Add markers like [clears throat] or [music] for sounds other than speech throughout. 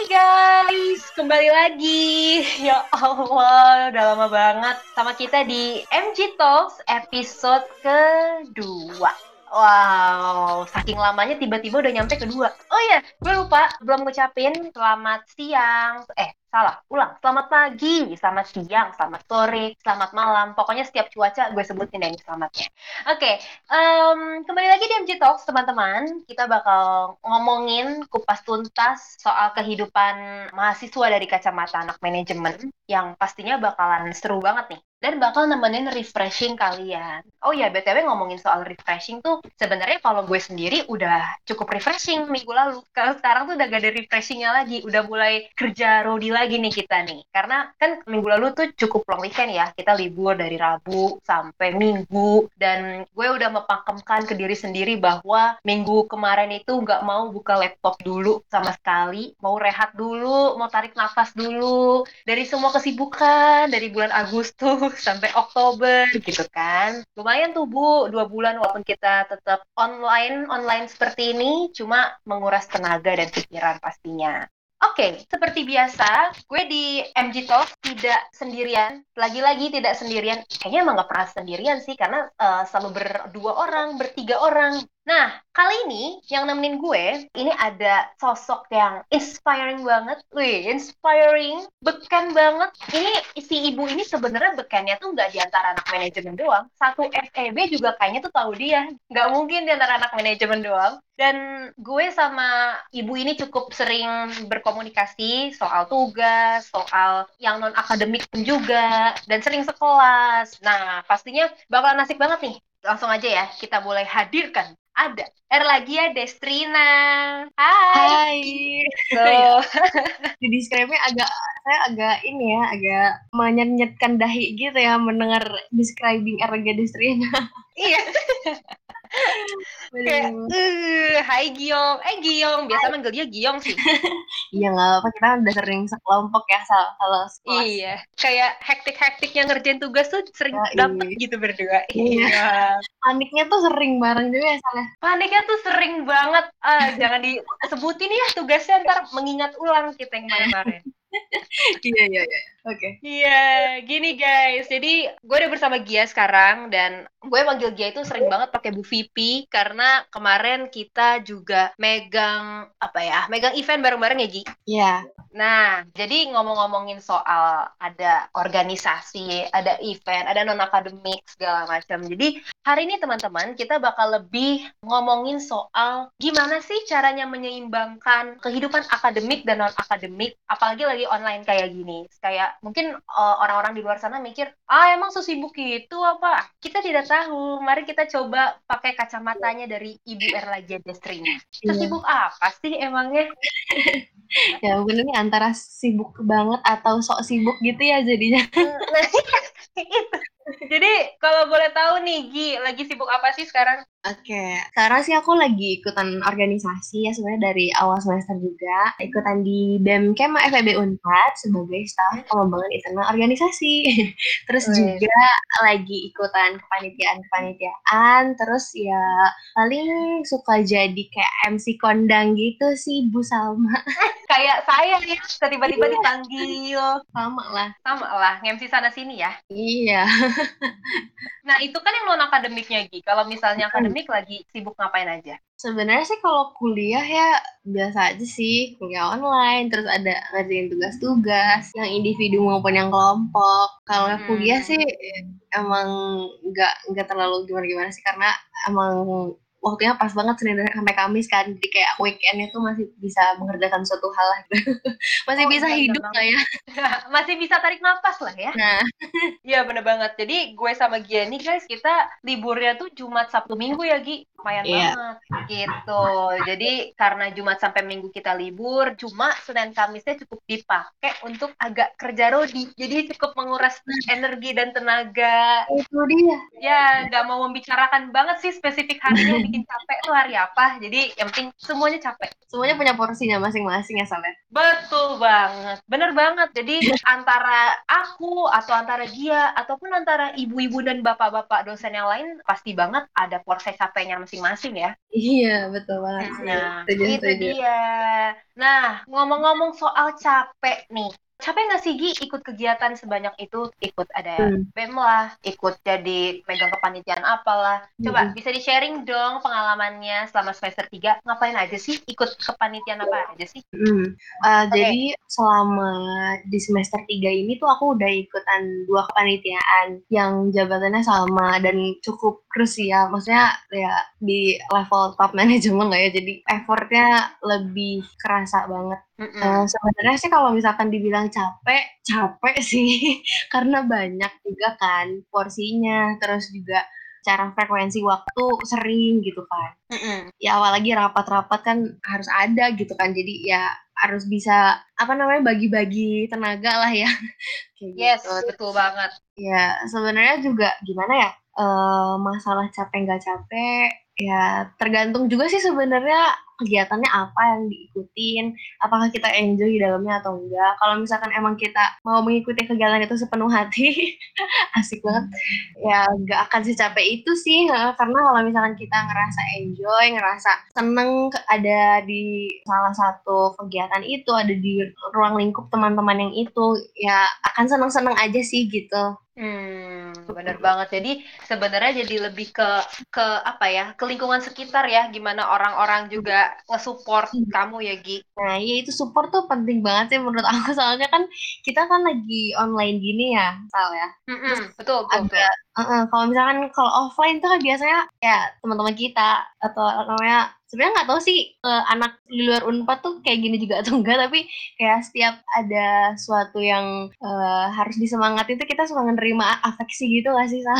Hai guys, kembali lagi. [laughs] Ya Allah, udah lama banget sama kita di MG Talks episode kedua. Wow, saking lamanya tiba-tiba udah nyampe kedua. Oh iya, gue lupa belum ngucapin selamat siang. Eh, salah, ulang. Selamat pagi, selamat siang, selamat sore, selamat malam. Pokoknya setiap cuaca gue sebutin deh selamatnya. Oke, um, kembali lagi di MG Talks teman-teman. Kita bakal ngomongin kupas tuntas soal kehidupan mahasiswa dari kacamata anak manajemen yang pastinya bakalan seru banget nih dan bakal nemenin refreshing kalian. Oh ya, BTW ngomongin soal refreshing tuh sebenarnya kalau gue sendiri udah cukup refreshing minggu lalu. Kalau sekarang tuh udah gak ada refreshingnya lagi, udah mulai kerja rodi lagi nih kita nih. Karena kan minggu lalu tuh cukup long weekend ya, kita libur dari Rabu sampai Minggu. Dan gue udah mempakemkan ke diri sendiri bahwa minggu kemarin itu nggak mau buka laptop dulu sama sekali, mau rehat dulu, mau tarik nafas dulu dari semua kesibukan dari bulan Agustus [laughs] sampai Oktober gitu kan. Lumayan tuh Bu, dua bulan walaupun kita tetap online, online seperti ini, cuma menguras tenaga dan pikiran pastinya. Oke, okay, seperti biasa, gue di MG Talk tidak sendirian. Lagi-lagi tidak sendirian. Kayaknya emang gak pernah sendirian sih, karena uh, selalu berdua orang, bertiga orang. Nah, kali ini yang nemenin gue, ini ada sosok yang inspiring banget. Wih, inspiring, beken banget. Ini si ibu ini sebenarnya bekennya tuh nggak di antara anak manajemen doang. Satu FEB juga kayaknya tuh tahu dia. Nggak mungkin di antara anak manajemen doang. Dan gue sama ibu ini cukup sering berkomunikasi soal tugas, soal yang non-akademik pun juga, dan sering sekelas. Nah, pastinya bakalan asik banget nih langsung aja ya kita mulai hadirkan ada Erlagia Destrina. Hai. Hai. So. [laughs] Di describe-nya agak saya agak ini ya, agak menyanyetkan dahi gitu ya mendengar describing Erlagia Destrina. iya. [laughs] [laughs] Kayak, uh, hai Giong. Eh Giong, biasa hai. manggil dia Giong sih. [laughs] iya nggak apa kita udah sering sekelompok ya kalau sekolah. Iya, kayak hektik-hektiknya ngerjain tugas tuh sering ya, dapet iya. gitu berdua. Iya. [laughs] Paniknya tuh sering bareng juga ya salah. Paniknya tuh sering banget. Uh, jangan disebutin ya tugasnya ntar mengingat ulang kita yang kemarin-kemarin. Iya iya iya. Oke. Iya, gini guys. Jadi gue udah bersama Gia sekarang dan gue manggil Gia itu sering banget pakai Bu Vipi karena kemarin kita juga megang apa ya? Megang event bareng-bareng ya, Gi? Iya. Yeah. Nah, jadi ngomong-ngomongin soal ada organisasi, ada event, ada non akademik segala macam. Jadi hari ini teman-teman kita bakal lebih ngomongin soal gimana sih caranya menyeimbangkan kehidupan akademik dan non akademik, apalagi lagi online kayak gini. Kayak mungkin eh, orang-orang di luar sana mikir, ah emang sesibuk itu apa? Kita tidak tahu. Mari kita coba pakai kacamatanya dari Ibu Erlaja Destrinya. Iya. Sesibuk apa sih emangnya? [laughs] ya mungkin ini antara sibuk banget atau sok sibuk gitu ya jadinya. nah, itu. Jadi kalau boleh tahu nih Gi, lagi sibuk apa sih sekarang? Oke, okay. sekarang sih aku lagi ikutan organisasi ya sebenarnya dari awal semester juga ikutan di BEM Kema FEB Unpad sebagai staf pengembangan internal organisasi. [laughs] terus Wih. juga lagi ikutan kepanitiaan-kepanitiaan, terus ya paling suka jadi kayak MC kondang gitu sih Bu Salma. [laughs] kayak saya nih, tiba-tiba iya. dipanggil. Sama lah. Sama lah, MC sana sini ya. Iya. [laughs] nah itu kan yang non akademiknya Gi. Kalau misalnya akademik lagi sibuk ngapain aja? Sebenarnya sih kalau kuliah ya biasa aja sih kuliah online terus ada ngerjain tugas-tugas yang individu maupun yang kelompok. Kalau hmm. kuliah sih emang nggak nggak terlalu gimana gimana sih karena emang waktunya pas banget Senin sampai Kamis kan. Jadi kayak weekendnya tuh masih bisa mengerjakan suatu hal lah. Gitu. [laughs] masih oh, bisa iya, hidup lah ya. [laughs] Masih bisa tarik nafas lah ya. Nah. [laughs] Iya bener banget. Jadi gue sama Gianni guys kita liburnya tuh Jumat Sabtu Minggu ya Gi? Lumayan yeah. banget. Gitu. Jadi karena Jumat sampai Minggu kita libur cuma Senin Kamisnya cukup dipakai untuk agak kerja rodi. Jadi cukup menguras energi dan tenaga. Itu dia. Ya nggak mau membicarakan banget sih spesifik harinya bikin capek tuh hari apa jadi yang penting semuanya capek semuanya punya porsinya masing-masing ya Saleh betul banget bener banget jadi antara aku atau antara dia ataupun antara ibu-ibu dan bapak-bapak dosen yang lain pasti banget ada porsi capeknya masing-masing ya. Iya, betul banget. Nah, itu dia. Nah, ngomong-ngomong soal capek nih. Capek nggak sih Gi ikut kegiatan sebanyak itu? Ikut ada Hmm. BEM lah, ikut jadi megang kepanitiaan apalah. Coba Hmm. bisa di-sharing dong pengalamannya selama semester 3. Ngapain aja sih? Ikut kepanitiaan apa aja sih? Hmm. Uh, Oke. Jadi selama di semester 3 ini tuh aku udah ikutan dua kepanitiaan yang jabatannya sama dan cukup krusial. Maksudnya ya di level top manajemen lah ya. Jadi effortnya lebih kerasa banget. Mm-mm. Eh, sebenarnya sih kalau misalkan dibilang capek, capek sih [laughs] karena banyak juga kan porsinya, terus juga cara frekuensi waktu sering gitu kan. Mm-mm. Ya apalagi rapat-rapat kan harus ada gitu kan. Jadi ya harus bisa apa namanya bagi-bagi tenaga lah ya. [laughs] Kayak Yes, gitu. betul banget. Ya sebenarnya juga gimana ya? eh, masalah capek nggak capek ya tergantung juga sih sebenarnya kegiatannya apa yang diikutin apakah kita enjoy di dalamnya atau enggak kalau misalkan emang kita mau mengikuti kegiatan itu sepenuh hati [laughs] asik banget ya nggak akan secapek itu sih karena kalau misalkan kita ngerasa enjoy ngerasa seneng ada di salah satu kegiatan itu ada di ruang lingkup teman-teman yang itu ya akan seneng-seneng aja sih gitu Hmm, bener banget. Jadi sebenarnya jadi lebih ke ke apa ya? Ke lingkungan sekitar ya. Gimana orang-orang juga nge-support Hmm. kamu ya, Gi. Nah, iya itu support tuh penting banget sih menurut aku soalnya kan kita kan lagi online gini ya, Sal ya. Mm-mm, betul, betul, betul. Heeh, kalau misalkan kalau offline tuh kan biasanya ya teman-teman kita atau namanya sebenarnya nggak tahu sih eh, anak di luar Unpad tuh kayak gini juga atau enggak tapi kayak setiap ada suatu yang eh, harus disemangati itu kita suka menerima afeksi gitu gak sih Sal?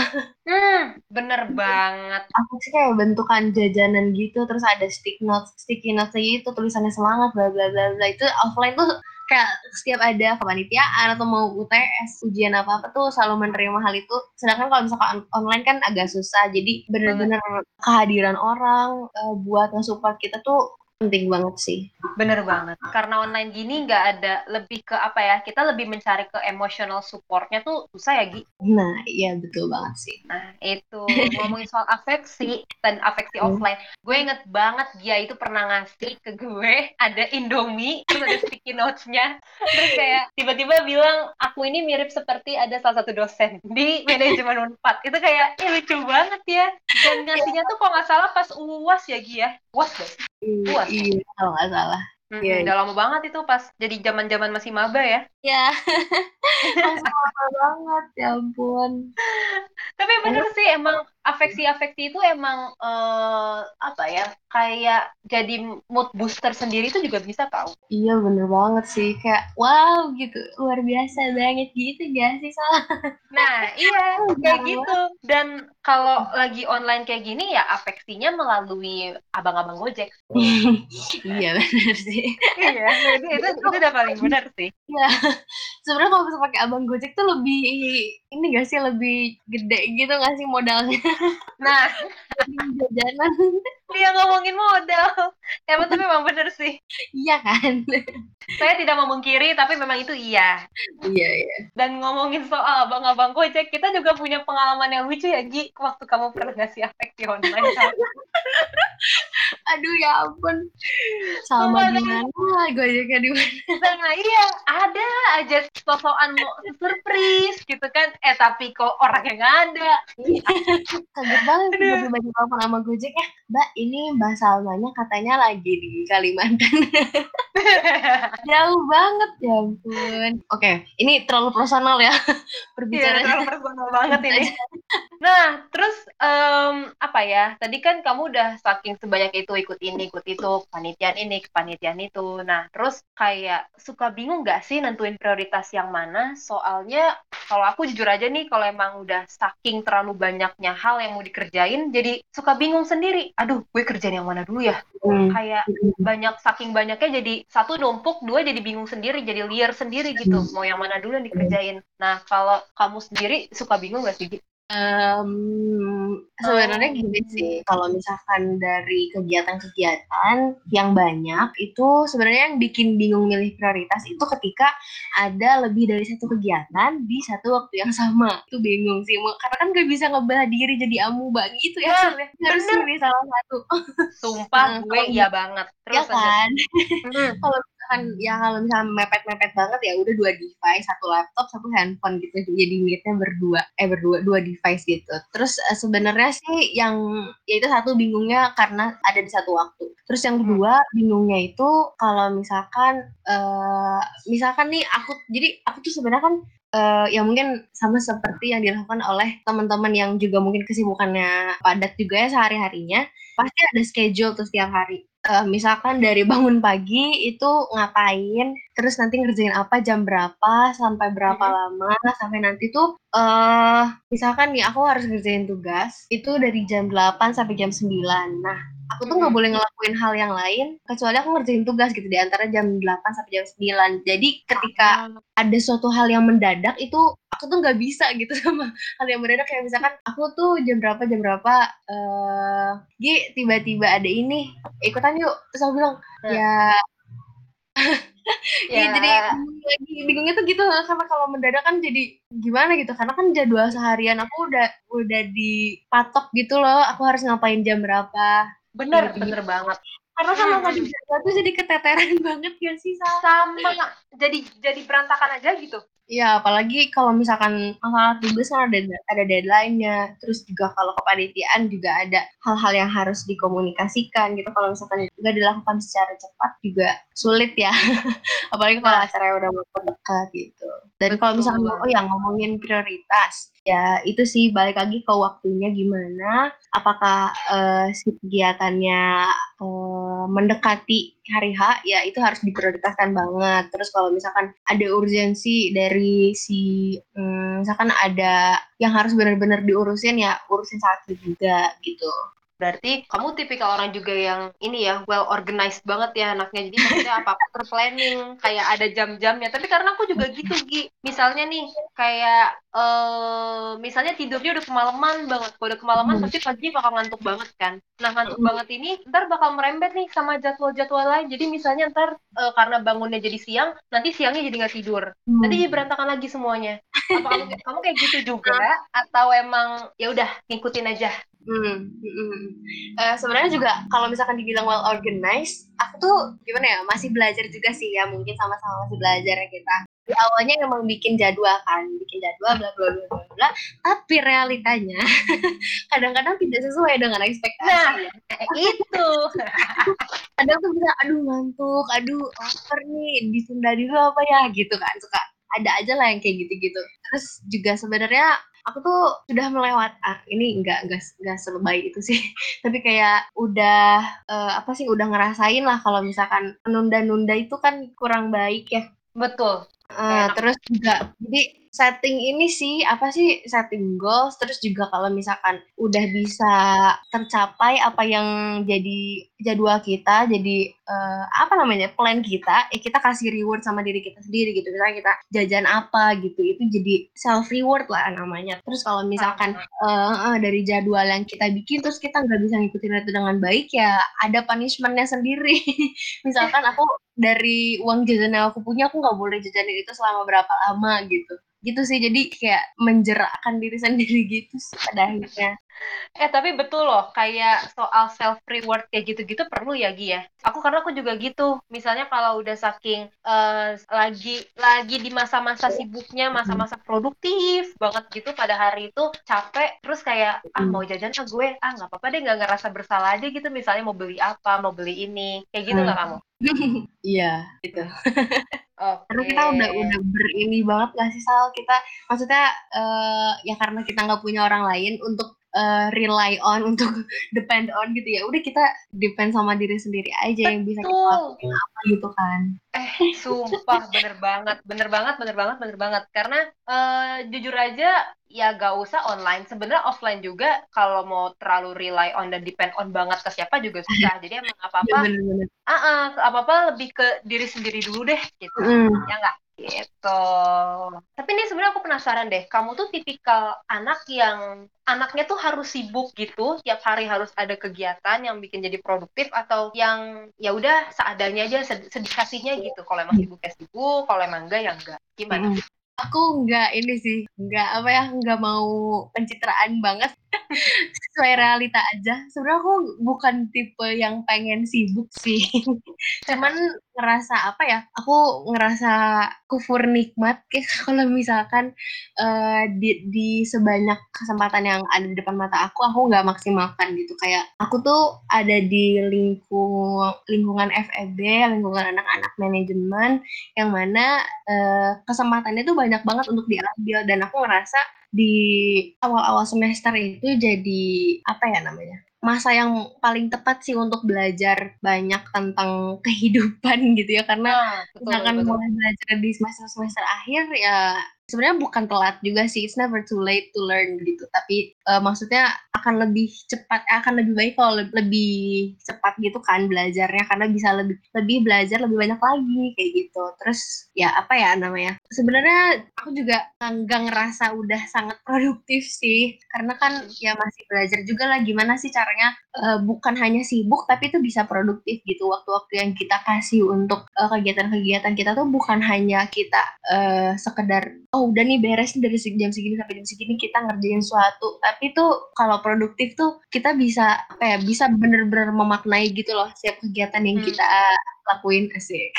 Hmm, bener banget. Afeksi kayak bentukan jajanan gitu terus ada stick notes sticky notes gitu tulisannya semangat bla bla bla bla itu offline tuh kayak setiap ada kepanitiaan atau mau UTS ujian apa apa tuh selalu menerima hal itu. Sedangkan kalau misalkan online kan agak susah jadi bener-bener kehadiran orang eh, buat nge-support kita tuh penting banget sih Bener banget. Karena online gini nggak ada lebih ke apa ya? Kita lebih mencari ke emotional supportnya tuh susah ya, Gi. nah iya betul banget sih Nah, itu ngomongin soal afeksi dan afeksi Hmm. offline. Gue inget banget dia itu pernah ngasih ke gue ada Indomie, terus ada sticky notes-nya. Terus kayak tiba-tiba bilang, aku ini mirip seperti ada salah satu dosen di manajemen Unpad. Itu kayak, eh lucu banget ya. Dan ngasihnya tuh kalau nggak salah pas UAS ya, Gi ya? UAS deh. iya, Puas. iya kalau nggak salah Mm-mm, Iya, iya. Udah lama banget itu pas jadi zaman-zaman masih maba ya. Ya [laughs] langsung lama banget ya ampun. Tapi bener sih emang afeksi-afeksi itu emang eh, apa ya kayak jadi mood booster sendiri itu juga bisa tahu. Iya bener banget sih. Kayak wow gitu. Luar biasa banget. Gitu gak sih salah [laughs] Nah iya Oh, kayak jarang gitu. Dan kalau lagi online kayak gini ya afeksinya melalui abang-abang Gojek. [laughs] iya bener sih. Iya itu, itu itu udah paling benar sih. ya [laughs] sebenarnya kalau bisa pakai abang gojek tuh lebih ini gak sih lebih gede gitu gak sih modalnya [laughs] Nah jajanan dia [laughs] ngomongin modal. Emang tapi memang bener sih. iya kan Saya tidak memungkiri tapi memang itu iya. iya iya Dan ngomongin soal abang-abang Gojek, kita juga punya pengalaman yang lucu ya, Gi, waktu kamu pernah ngasih afeksi online. Aduh ya ampun sama Sumpah, di mana gojeknya di mana Nah, iya, ada aja sosokan mau surprise gitu kan. Eh, tapi kok orangnya nggak ada. kaget banget tiba-tiba di telepon sama gojek ya mbak ini mbak Salmanya katanya lagi di Kalimantan [laughs] Jauh banget ya ampun. Oke, ini terlalu personal ya [laughs] Iya, berbicara. terlalu personal banget ini. [laughs] Nah, terus apa ya? Tadi kan kamu udah saking sebanyak itu ikut ini, ikut itu, kepanitiaan ini, kepanitiaan itu. Nah, terus kayak suka bingung nggak sih nentuin prioritas yang mana? Soalnya kalau aku jujur aja nih, kalau emang udah saking terlalu banyaknya hal yang mau dikerjain, jadi suka bingung sendiri. Aduh, gue kerjain yang mana dulu ya? Hmm. Kayak banyak saking banyaknya jadi satu numpuk, dua jadi bingung sendiri, jadi liar sendiri gitu. Mau yang mana dulu yang dikerjain. Nah, kalau kamu sendiri suka bingung gak sih? Um, sebenarnya gini sih, kalau misalkan dari kegiatan-kegiatan yang banyak, itu sebenarnya yang bikin bingung milih prioritas itu ketika ada lebih dari satu kegiatan di satu waktu yang sama. Itu bingung sih, karena kan gak bisa ngebelah diri jadi amuba gitu ya, Nah, ya. harus milih salah satu. Sumpah Nah, gue iya banget. ya Terus lanjut. kan? Kalau misalkan ya kalau misalnya mepet-mepet banget ya udah dua device satu laptop satu handphone gitu. Jadi meetnya berdua eh berdua dua device gitu. Terus eh, sebenarnya sih yang ya itu satu bingungnya karena ada di satu waktu. Terus yang kedua bingungnya itu kalau misalkan eh misalkan nih aku jadi aku tuh sebenarnya kan eh, ya mungkin sama seperti yang dilakukan oleh teman-teman yang juga mungkin kesibukannya padat juga ya sehari-harinya pasti ada schedule tuh setiap hari Eh, misalkan dari bangun pagi itu ngapain, terus nanti ngerjain apa jam berapa, sampai berapa Mhm. lama, sampai nanti tuh eh misalkan nih aku harus ngerjain tugas itu dari jam 8 sampai jam 9. Nah, aku tuh nggak Mhm. boleh ngelakuin hal yang lain kecuali aku ngerjain tugas gitu di antara jam 8 sampai jam 9. Jadi ketika ada suatu hal yang mendadak itu aku tuh nggak bisa [laughs] gitu sama hal yang mendadak kayak misalkan aku tuh jam berapa jam berapa eh Gi tiba-tiba ada ini ikutan yuk terus aku bilang Nah. ya Ya. [laughs] Iya, jadi bingung lagi bingungnya tuh gitu karena kalau mendadak kan jadi gimana gitu karena kan jadwal seharian aku udah udah dipatok gitu loh aku harus ngapain jam berapa bener, gitu. bener banget. karena kalau Hmm. dijadwal tuh jadi keteteran [laughs] banget ya sih Sal? Sama, jadi jadi berantakan aja gitu. Ya, apalagi kalau misalkan masalah tugas kan ada ada deadline-nya, terus juga kalau kepanitiaan juga ada hal-hal yang harus dikomunikasikan gitu. Kalau misalkan nggak dilakukan secara cepat juga sulit ya. [laughs] apalagi kalau Nah. acaranya udah mau dekat gitu. Dan kalau misalkan oh ya ngomongin prioritas, ya itu sih balik lagi ke waktunya gimana. Apakah eh, si kegiatannya eh, mendekati hari H, ya itu harus diprioritaskan banget. Terus kalau misalkan ada urgensi dari si, hmm, misalkan ada yang harus benar-benar diurusin ya urusin satu juga gitu. Berarti kamu tipikal orang juga yang ini ya, well organized banget ya anaknya. Jadi maksudnya apa-apa [laughs] terplanning, kayak ada jam-jamnya. Tapi karena aku juga gitu, Gi. Misalnya nih, kayak eh misalnya tidurnya udah kemalaman banget. Kalau udah kemalaman Hmm. pasti pagi bakal ngantuk banget kan. Nah, ngantuk Hmm. banget ini ntar bakal merembet nih sama jadwal-jadwal lain. Jadi misalnya ntar eh, karena bangunnya jadi siang, nanti siangnya jadi nggak tidur. Nanti jadi berantakan lagi semuanya. Apa kamu, [laughs] kamu kayak gitu juga? Atau emang ya udah ngikutin aja? Hmm, hmm, hmm. Eh, sebenarnya juga kalau misalkan dibilang well organized, aku tuh gimana ya masih belajar juga sih ya mungkin sama-sama masih belajar ya kita. Di awalnya emang bikin jadwal kan, bikin jadwal bla bla bla bla bla. Tapi realitanya [laughs] kadang-kadang tidak sesuai dengan ekspektasi. Nah, ya. [laughs] itu. Kadang tuh bisa aduh ngantuk, aduh lapar nih, ditunda dulu apa ya gitu kan suka ada aja lah yang kayak gitu-gitu. Terus juga sebenarnya aku tuh sudah melewat ah ini enggak enggak enggak sebaik itu sih [laughs] tapi kayak udah eh, apa sih udah ngerasain lah kalau misalkan menunda-nunda itu kan kurang baik ya Betul. Enak. terus juga jadi setting ini sih apa sih setting goals terus juga kalau misalkan udah bisa tercapai apa yang jadi jadwal kita jadi eh, apa namanya plan kita eh kita kasih reward sama diri kita sendiri gitu. Misalnya kita jajan apa gitu itu jadi self reward lah namanya. Terus kalau misalkan eh, eh, dari jadwal yang kita bikin terus kita nggak bisa ngikutin itu dengan baik ya ada punishmentnya sendiri. [laughs] Misalkan aku dari uang jajan yang aku punya aku nggak boleh jajanin itu selama berapa lama gitu gitu sih jadi kayak menjerakkan diri sendiri [laughs] gitu sih pada akhirnya Eh tapi betul loh, kayak soal self reward kayak gitu-gitu perlu ya Gi ya. Aku karena aku juga gitu. Misalnya kalau udah saking eh, lagi lagi di masa-masa sibuknya, masa-masa produktif banget gitu pada hari itu capek, terus kayak ah mau jajan ah gue, ah nggak apa-apa deh nggak ngerasa bersalah aja gitu. Misalnya mau beli apa, mau beli ini, kayak gitu nggak kamu? [laughs] iya gitu [laughs] Oke. karena kita udah udah berini banget gak sih Sal kita maksudnya eh, ya karena kita nggak punya orang lain untuk eh, rely on untuk [laughs] depend on gitu ya udah kita depend sama diri sendiri aja yang bisa kita Betul. lakuin apa gitu kan Eh, sumpah bener banget, bener banget, bener banget, bener banget. Karena eh, jujur aja, ya gak usah online. Sebenarnya offline juga kalau mau terlalu rely on dan depend on banget ke siapa juga susah. Jadi emang [laughs] apa-apa, bener-bener ah, ah, apa-apa lebih ke diri sendiri dulu deh, gitu. Mm. Ya nggak? Gitu. Tapi nih sebenarnya aku penasaran deh, kamu tuh tipikal anak yang anaknya tuh harus sibuk gitu, tiap hari harus ada kegiatan yang bikin jadi produktif atau yang ya udah seadanya aja sed sedikasinya gitu. Kalau emang sibuk ya sibuk, kalau emang enggak ya enggak. Gimana? Aku nggak ini sih, nggak apa ya, nggak mau pencitraan banget. Sesuai realita aja. Sebenarnya aku bukan tipe yang pengen sibuk sih. [laughs] Cuman ngerasa apa ya? Aku ngerasa kufur nikmat [laughs] kayak kalau misalkan uh, di, di sebanyak kesempatan yang ada di depan mata aku, aku nggak maksimalkan gitu. Kayak aku tuh ada di lingkung lingkungan FEB, lingkungan anak-anak manajemen, yang mana uh, kesempatannya tuh banyak banget untuk diambil dan aku ngerasa di awal-awal semester itu jadi apa ya namanya masa yang paling tepat sih untuk belajar banyak tentang [laughs] kehidupan gitu ya karena Ah, betul, misalkan betul. mulai belajar di semester semester akhir ya sebenarnya bukan telat juga sih it's never too late to learn gitu. Tapi uh, maksudnya akan lebih cepat akan lebih baik kalau le- lebih cepat gitu kan belajarnya karena bisa lebih lebih belajar lebih banyak lagi kayak gitu. Terus ya apa ya namanya sebenarnya aku juga nggak ngerasa udah sangat produktif sih. Karena kan ya masih belajar juga lah gimana sih caranya uh, bukan hanya sibuk tapi itu bisa produktif gitu. Waktu-waktu yang kita kasih untuk uh, kegiatan-kegiatan kita tuh bukan hanya kita uh, sekedar udah nih beres dari jam segini sampai jam segini kita ngerjain suatu tapi tuh kalau produktif tuh kita bisa apa ya bisa bener-bener memaknai gitu loh setiap kegiatan yang Hmm. kita lakuin asik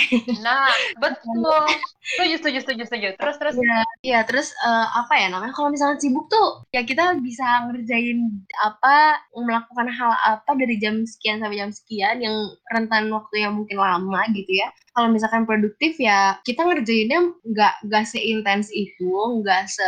Nah, [laughs] betul. Setuju, setuju, setuju, setuju. Terus, terus. Iya, iya terus uh, apa ya namanya kalau misalnya sibuk tuh ya kita bisa ngerjain apa melakukan hal apa dari jam sekian sampai jam sekian yang rentan waktu yang mungkin lama gitu ya kalau misalkan produktif ya kita ngerjainnya nggak nggak seintens itu nggak se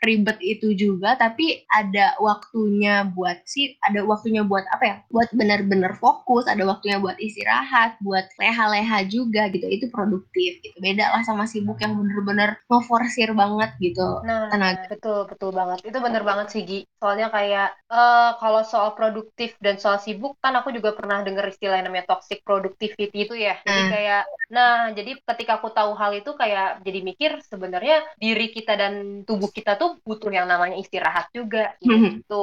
ribet itu juga tapi ada waktunya buat sih ada waktunya buat apa ya buat benar-benar fokus ada waktunya buat istirahat buat leha-leha juga gitu itu produktif gitu beda lah sama sibuk yang bener-bener ngeforsir banget gitu Nah, tenaga betul, betul banget. Itu bener banget sih, Gi. Soalnya kayak, eh kalau soal produktif dan soal sibuk, kan aku juga pernah dengar istilah yang namanya toxic productivity itu ya. Jadi Nah. kayak, nah, jadi ketika aku tahu hal itu, kayak jadi mikir, sebenarnya diri kita dan tubuh kita tuh butuh yang namanya istirahat juga, [laughs] gitu.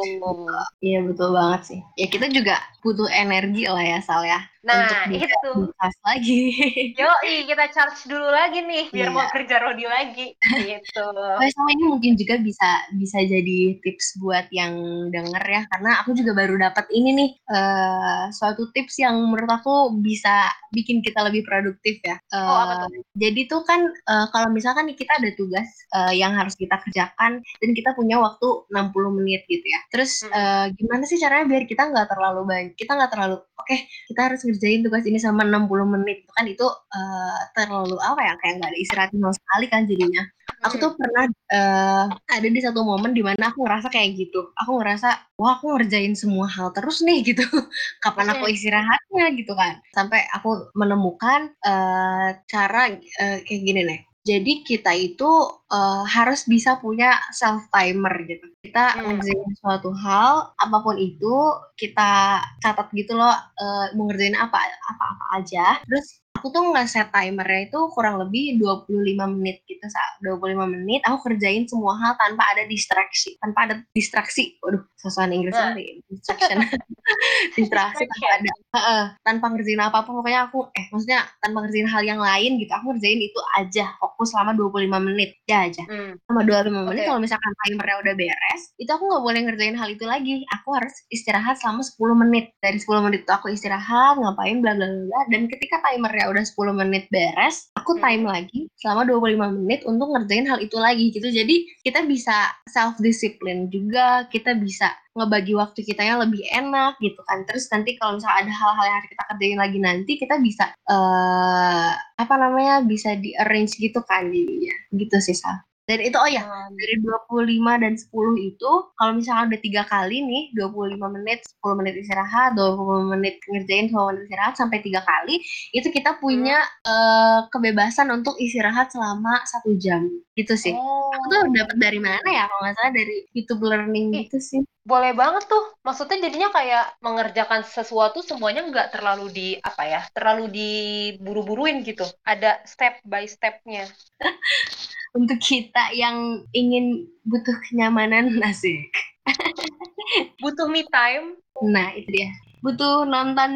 iya betul banget sih ya kita juga butuh energi lah ya Sal ya Nah, untuk itu. ngegas lagi [laughs] Yoi, kita charge dulu lagi nih, biar Iya. mau kerja Rodi lagi, gitu. [laughs] Oke, sama ini mungkin juga bisa bisa jadi tips buat yang denger ya karena aku juga baru dapat ini nih eh, suatu tips yang menurut aku bisa bikin kita lebih produktif ya. Eh, Oh, apa tuh? Jadi tuh kan eh, kalau misalkan nih kita ada tugas eh, yang harus kita kerjakan dan kita punya waktu 60 menit gitu ya. Terus Hmm. eh, gimana sih caranya biar kita nggak terlalu banyak, kita nggak terlalu oke kita harus ngerjain tugas ini sama 60 menit. Kan itu eh, terlalu apa ya kayak nggak ada istirahat sama sekali kan jadinya. Aku Hmm. tuh pernah eh, ada di satu momen di mana aku ngerasa kayak gitu. Aku ngerasa wah aku ngerjain semua hal terus nih [laughs] gitu. Kapan aku Hmm. istirahatnya gitu kan. Sampai aku menemukan eh, cara eh, kayak gini nih jadi kita itu eh, harus bisa punya self timer gitu kita Hmm. ngerjain suatu hal apa pun itu kita catat gitu loh eh, mau ngerjain apa apa apa aja terus aku tuh nge-set timernya itu kurang lebih 25 menit gitu saat 25 menit aku kerjain semua hal tanpa ada distraksi. Tanpa ada distraksi. Waduh sesuatu Inggris Nah. nih distraction. [laughs] Distraksi tanpa ada. Heeh, tanpa ngerjain apa-apa. Pokoknya aku eh maksudnya tanpa ngerjain hal yang lain gitu aku ngerjain itu aja. Fokus selama 25 menit. Ya aja. Hmm. selama 25 menit Oke. kalau misalkan timernya udah beres itu aku nggak boleh ngerjain hal itu lagi. Aku harus istirahat selama 10 menit. Dari 10 menit itu aku istirahat ngapain bla bla bla. Dan ketika timernya udah 10 menit beres aku Hmm. time lagi selama 25 menit untuk ngerjain hal itu lagi gitu. Jadi kita bisa self discipline juga kita bisa ngebagi waktu kita yang lebih enak gitu kan. Terus nanti kalau misalnya ada hal-hal yang harus kita kerjain lagi nanti kita bisa eh apa namanya bisa di arrange gitu kan jadinya. Gitu sih Sal Dan itu oh ya, hmm. dari 25 dan 10 itu kalau misalnya udah tiga kali nih, 25 menit, 10 menit istirahat, 20 menit ngerjain 10 menit istirahat sampai tiga kali, itu kita punya hmm. uh, kebebasan untuk istirahat selama satu jam. Gitu sih. Oh. Aku tuh dapat dari mana ya? Kalau nggak salah dari YouTube Learning gitu sih boleh banget tuh. Maksudnya jadinya kayak mengerjakan sesuatu semuanya nggak terlalu di apa ya, terlalu diburu-buruin gitu. Ada step by stepnya. [laughs] Untuk kita yang ingin butuh kenyamanan [laughs] asik. butuh me time. Nah itu dia. Butuh nonton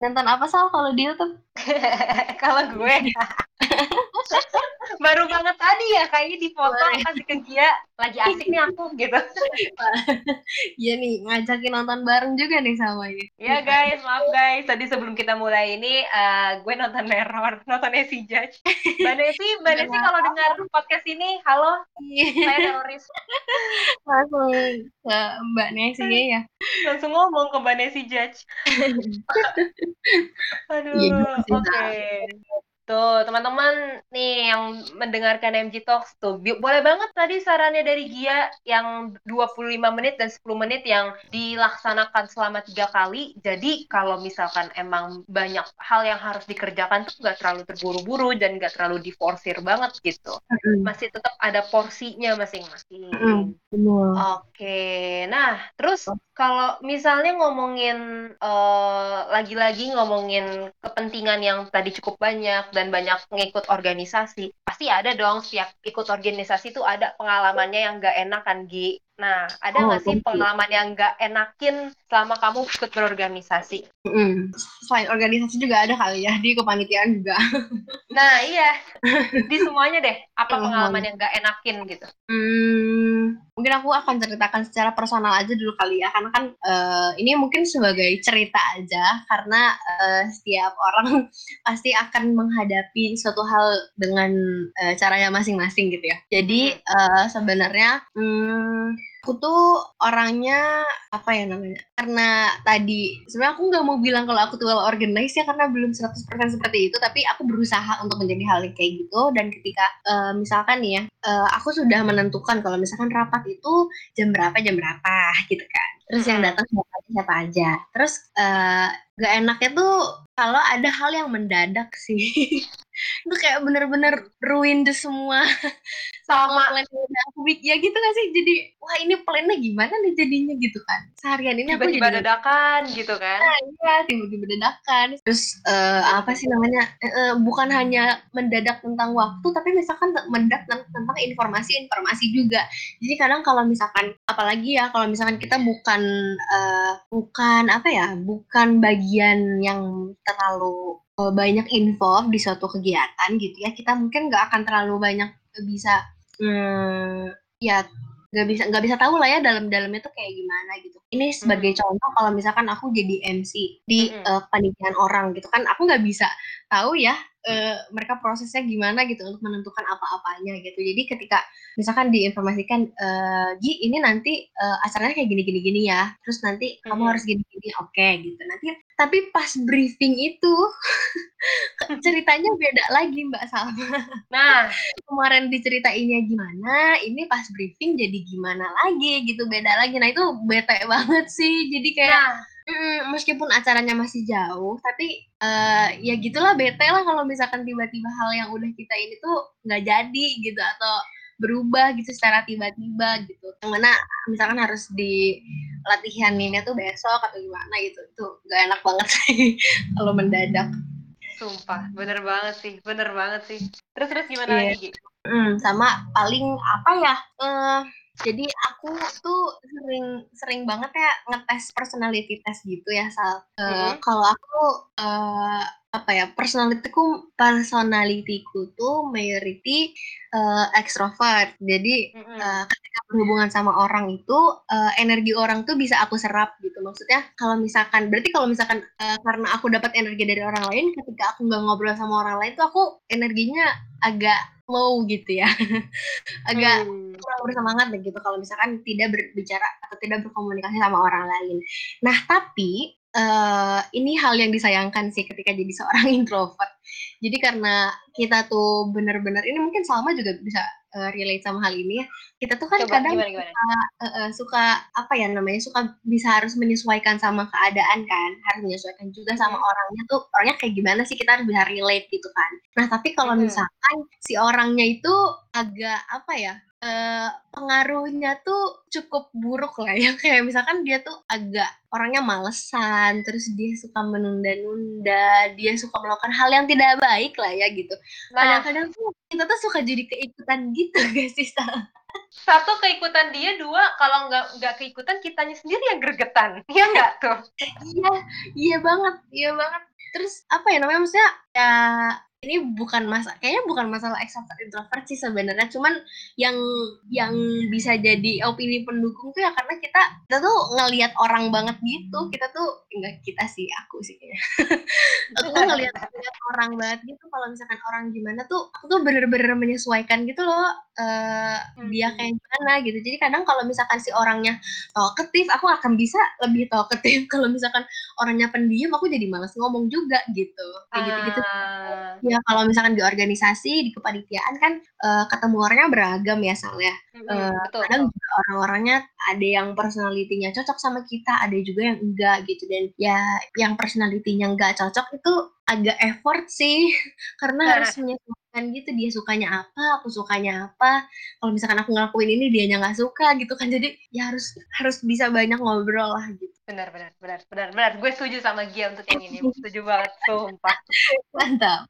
nonton apa sal kalau dia tuh? [laughs] kalau gue? [laughs] Baru banget tadi ya kayaknya di foto kasih ke Gia lagi asik nih aku gitu. [laughs] Iya nih ngajakin nonton bareng juga nih sama ini. Ya guys maaf guys. Tadi sebelum kita mulai ini uh, gue nonton Meror nonton Esi Judge. Mbak Nesi Mbak Nesi kalau dengar podcast ini halo saya teroris. Langsung ke Mbak Nesi ya. Langsung ngomong ke Mbak Nesi Judge [laughs] aduh iya, oke okay. Tuh, teman-teman nih yang mendengarkan MG Talks tuh, boleh banget tadi sarannya dari Gia yang 25 menit dan 10 menit yang dilaksanakan selama tiga kali. Jadi kalau misalkan emang banyak hal yang harus dikerjakan tuh nggak terlalu terburu-buru dan nggak terlalu diforsir banget gitu. Masih tetap ada porsinya masing-masing. Oke, nah terus kalau misalnya ngomongin uh, lagi-lagi ngomongin kepentingan yang tadi cukup banyak dan banyak ngikut organisasi, pasti ada dong setiap ikut organisasi itu ada pengalamannya yang gak enak kan Gi. Nah, ada oh, nggak oh, sih pengalaman yang gak enakin selama kamu ikut berorganisasi? Mm. Selain organisasi juga ada kali ya, di kepanitiaan juga. nah, iya. [laughs] Di semuanya deh, apa pengalaman yang gak enakin gitu? Hmm, mungkin aku akan ceritakan secara personal aja dulu kali ya, karena kan uh, ini mungkin sebagai cerita aja, karena uh, setiap orang [laughs] pasti akan menghadapi suatu hal dengan uh, caranya masing-masing gitu ya. Jadi uh, sebenarnya, hmm, Aku tuh orangnya apa ya namanya? Karena tadi sebenarnya aku nggak mau bilang kalau aku tuh well organized ya karena belum 100% seperti itu, tapi aku berusaha untuk menjadi hal yang kayak gitu dan ketika uh, misalkan ya, uh, aku sudah menentukan kalau misalkan rapat itu jam berapa jam berapa gitu kan. Terus yang datang siapa aja siapa aja. Terus uh, gak enaknya tuh kalau ada hal yang mendadak sih. [laughs] itu kayak bener-bener ruin deh semua. [laughs] Sama. Plan yang aku bikin ya gitu gak sih? Jadi wah ini plannya gimana nih jadinya? Gitu kan. Seharian ini tiba-tiba aku jadi dadakan gitu kan. Nah, iya tiba-tiba dadakan. Terus uh, apa sih namanya? Uh, bukan hanya mendadak tentang waktu tapi misalkan mendadak tentang informasi-informasi juga. Jadi kadang kalau misalkan apalagi ya kalau misalkan kita bukan uh, bukan apa ya bukan bagian yang terlalu banyak info di suatu kegiatan gitu ya kita mungkin nggak akan terlalu banyak bisa hmm, ya nggak bisa nggak bisa tahu lah ya dalam dalamnya tuh kayak gimana gitu ini sebagai hmm. contoh kalau misalkan aku jadi MC di hmm. uh, panitiaan orang gitu kan aku nggak bisa tahu ya uh, mereka prosesnya gimana gitu untuk menentukan apa-apanya gitu jadi ketika misalkan diinformasikan uh, Gi ini nanti uh, acaranya kayak gini gini ya terus nanti hmm. kamu harus gini gini oke okay, gitu nanti tapi pas briefing itu [laughs] ceritanya beda lagi Mbak Salma. Nah, [laughs] kemarin diceritainnya gimana, ini pas briefing jadi gimana lagi gitu, beda lagi. Nah, itu bete banget sih. Jadi kayak nah. Mm, meskipun acaranya masih jauh, tapi uh, ya gitulah bete lah kalau misalkan tiba-tiba hal yang udah kita ini tuh nggak jadi gitu atau berubah gitu secara tiba-tiba gitu. Yang mana misalkan harus di latihan ini tuh besok atau gimana gitu. Itu gak enak banget [laughs] sih kalau mendadak. Sumpah, bener banget sih, bener banget sih. Terus terus gimana yeah. lagi? Hmm, sama paling apa ya? Uh, jadi aku tuh sering sering banget ya ngetes personality test gitu ya Sal. Uh, mm-hmm. Kalau aku uh, apa ya personalitiku personalitiku tuh majority uh, extrovert. Jadi uh, ketika berhubungan sama orang itu uh, energi orang tuh bisa aku serap gitu. Maksudnya kalau misalkan berarti kalau misalkan uh, karena aku dapat energi dari orang lain, ketika aku nggak ngobrol sama orang lain tuh aku energinya agak low gitu ya, [laughs] agak hmm. kurang bersemangat gitu kalau misalkan tidak berbicara atau tidak berkomunikasi sama orang lain. Nah tapi uh, ini hal yang disayangkan sih ketika jadi seorang [laughs] introvert. Jadi karena kita tuh bener-bener ini mungkin Salma juga bisa uh, relate sama hal ini ya. Kita tuh kan Coba, kadang gimana, gimana? Suka, uh, uh, suka apa ya namanya suka bisa harus menyesuaikan sama keadaan kan, harus menyesuaikan juga sama Hmm. orangnya tuh orangnya kayak gimana sih kita harus bisa relate gitu kan. Nah tapi kalau Hmm. misalkan si orangnya itu agak apa ya uh, pengaruhnya tuh cukup buruk lah ya. [laughs] Kayak misalkan dia tuh agak orangnya malesan terus dia suka menunda-nunda dia suka melakukan hal yang tidak baik lah ya gitu. Nah, kadang-kadang tuh kita tuh suka jadi keikutan gitu [laughs] guys sih satu keikutan dia, dua kalau nggak nggak keikutan kitanya sendiri yang gregetan, [laughs] iya nggak tuh? iya iya banget iya banget. Terus apa ya namanya maksudnya ya ini bukan masa kayaknya bukan masalah extrovert introvert sih sebenarnya. Cuman yang yang bisa jadi opini pendukung tuh ya karena kita kita tuh ngelihat orang banget gitu. Kita tuh enggak kita sih aku sih kayaknya. [laughs] Aku tuh ngelihat [laughs] ngelihat orang banget gitu. Kalau misalkan orang gimana tuh aku tuh bener-bener menyesuaikan gitu loh eh dia Hmm. kayak gimana gitu. Jadi kadang kalau misalkan si orangnya talkative aku akan bisa lebih talkative. [laughs] Kalau misalkan orangnya pendiam aku jadi malas ngomong juga gitu. Kayak gitu-gitu. Ah, ya kalau misalkan di organisasi di kepanitiaan kan eh, ketemu orangnya beragam ya Sal ya mm-mm, Eh, betul, kadang betul. juga orang-orangnya ada yang personalitinya cocok sama kita ada juga yang enggak gitu dan ya yang personalitinya enggak cocok itu agak effort sih [laughs] karena Nah. harus menyesuaikan gitu dia sukanya apa aku sukanya apa kalau misalkan aku ngelakuin ini dianya nggak suka gitu kan jadi ya harus harus bisa banyak ngobrol lah gitu Benar, benar, benar, benar, benar. Gue setuju sama Gia untuk yang ini. Setuju banget, sumpah. [laughs] mantap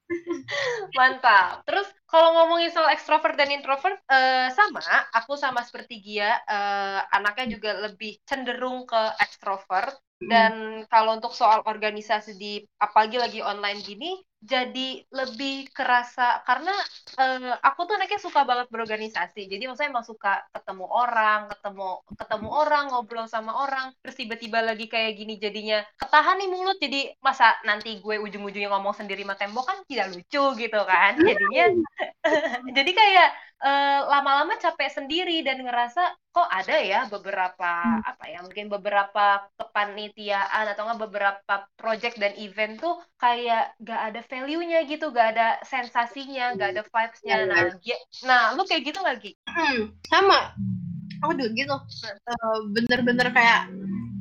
Mantap. Terus kalau ngomongin soal ekstrovert dan introvert, eh, sama. Aku sama seperti Gia, eh, anaknya juga lebih cenderung ke ekstrovert. Dan kalau untuk soal organisasi di apalagi lagi online gini, jadi lebih kerasa karena eh, aku tuh anaknya suka banget berorganisasi. Jadi maksudnya emang suka ketemu orang, ketemu ketemu orang, ngobrol sama orang. Terus tiba-tiba lagi kayak gini jadinya ketahan nih mulut. Jadi masa nanti gue ujung-ujungnya ngomong sendiri sama tembok kan tidak lucu gitu kan. Jadinya [laughs] jadi kayak eh, lama-lama capek sendiri dan ngerasa kok ada ya beberapa apa ya mungkin beberapa kepanitiaan atau enggak beberapa project dan event tuh kayak gak ada value-nya gitu, gak ada sensasinya, gak ada vibes-nya. Nah, Gia- nah, lu kayak gitu gak, Gi? Hmm, sama. Aku juga gitu. Eh, bener-bener kayak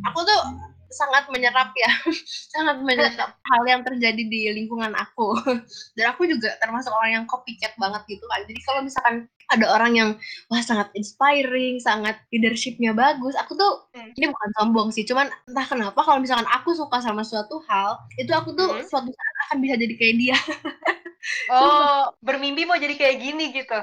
aku tuh sangat menyerap ya. [laughs] Sangat menyerap [laughs] hal yang terjadi di lingkungan aku. [laughs] Dan aku juga termasuk orang yang copycat banget gitu kan jadi kalau misalkan ada orang yang wah sangat inspiring sangat leadershipnya bagus aku tuh Hmm. ini bukan sombong sih cuman entah kenapa kalau misalkan aku suka sama suatu hal itu aku tuh Hmm. suatu saat akan bisa jadi kayak dia [laughs] Oh, bermimpi mau jadi kayak gini gitu.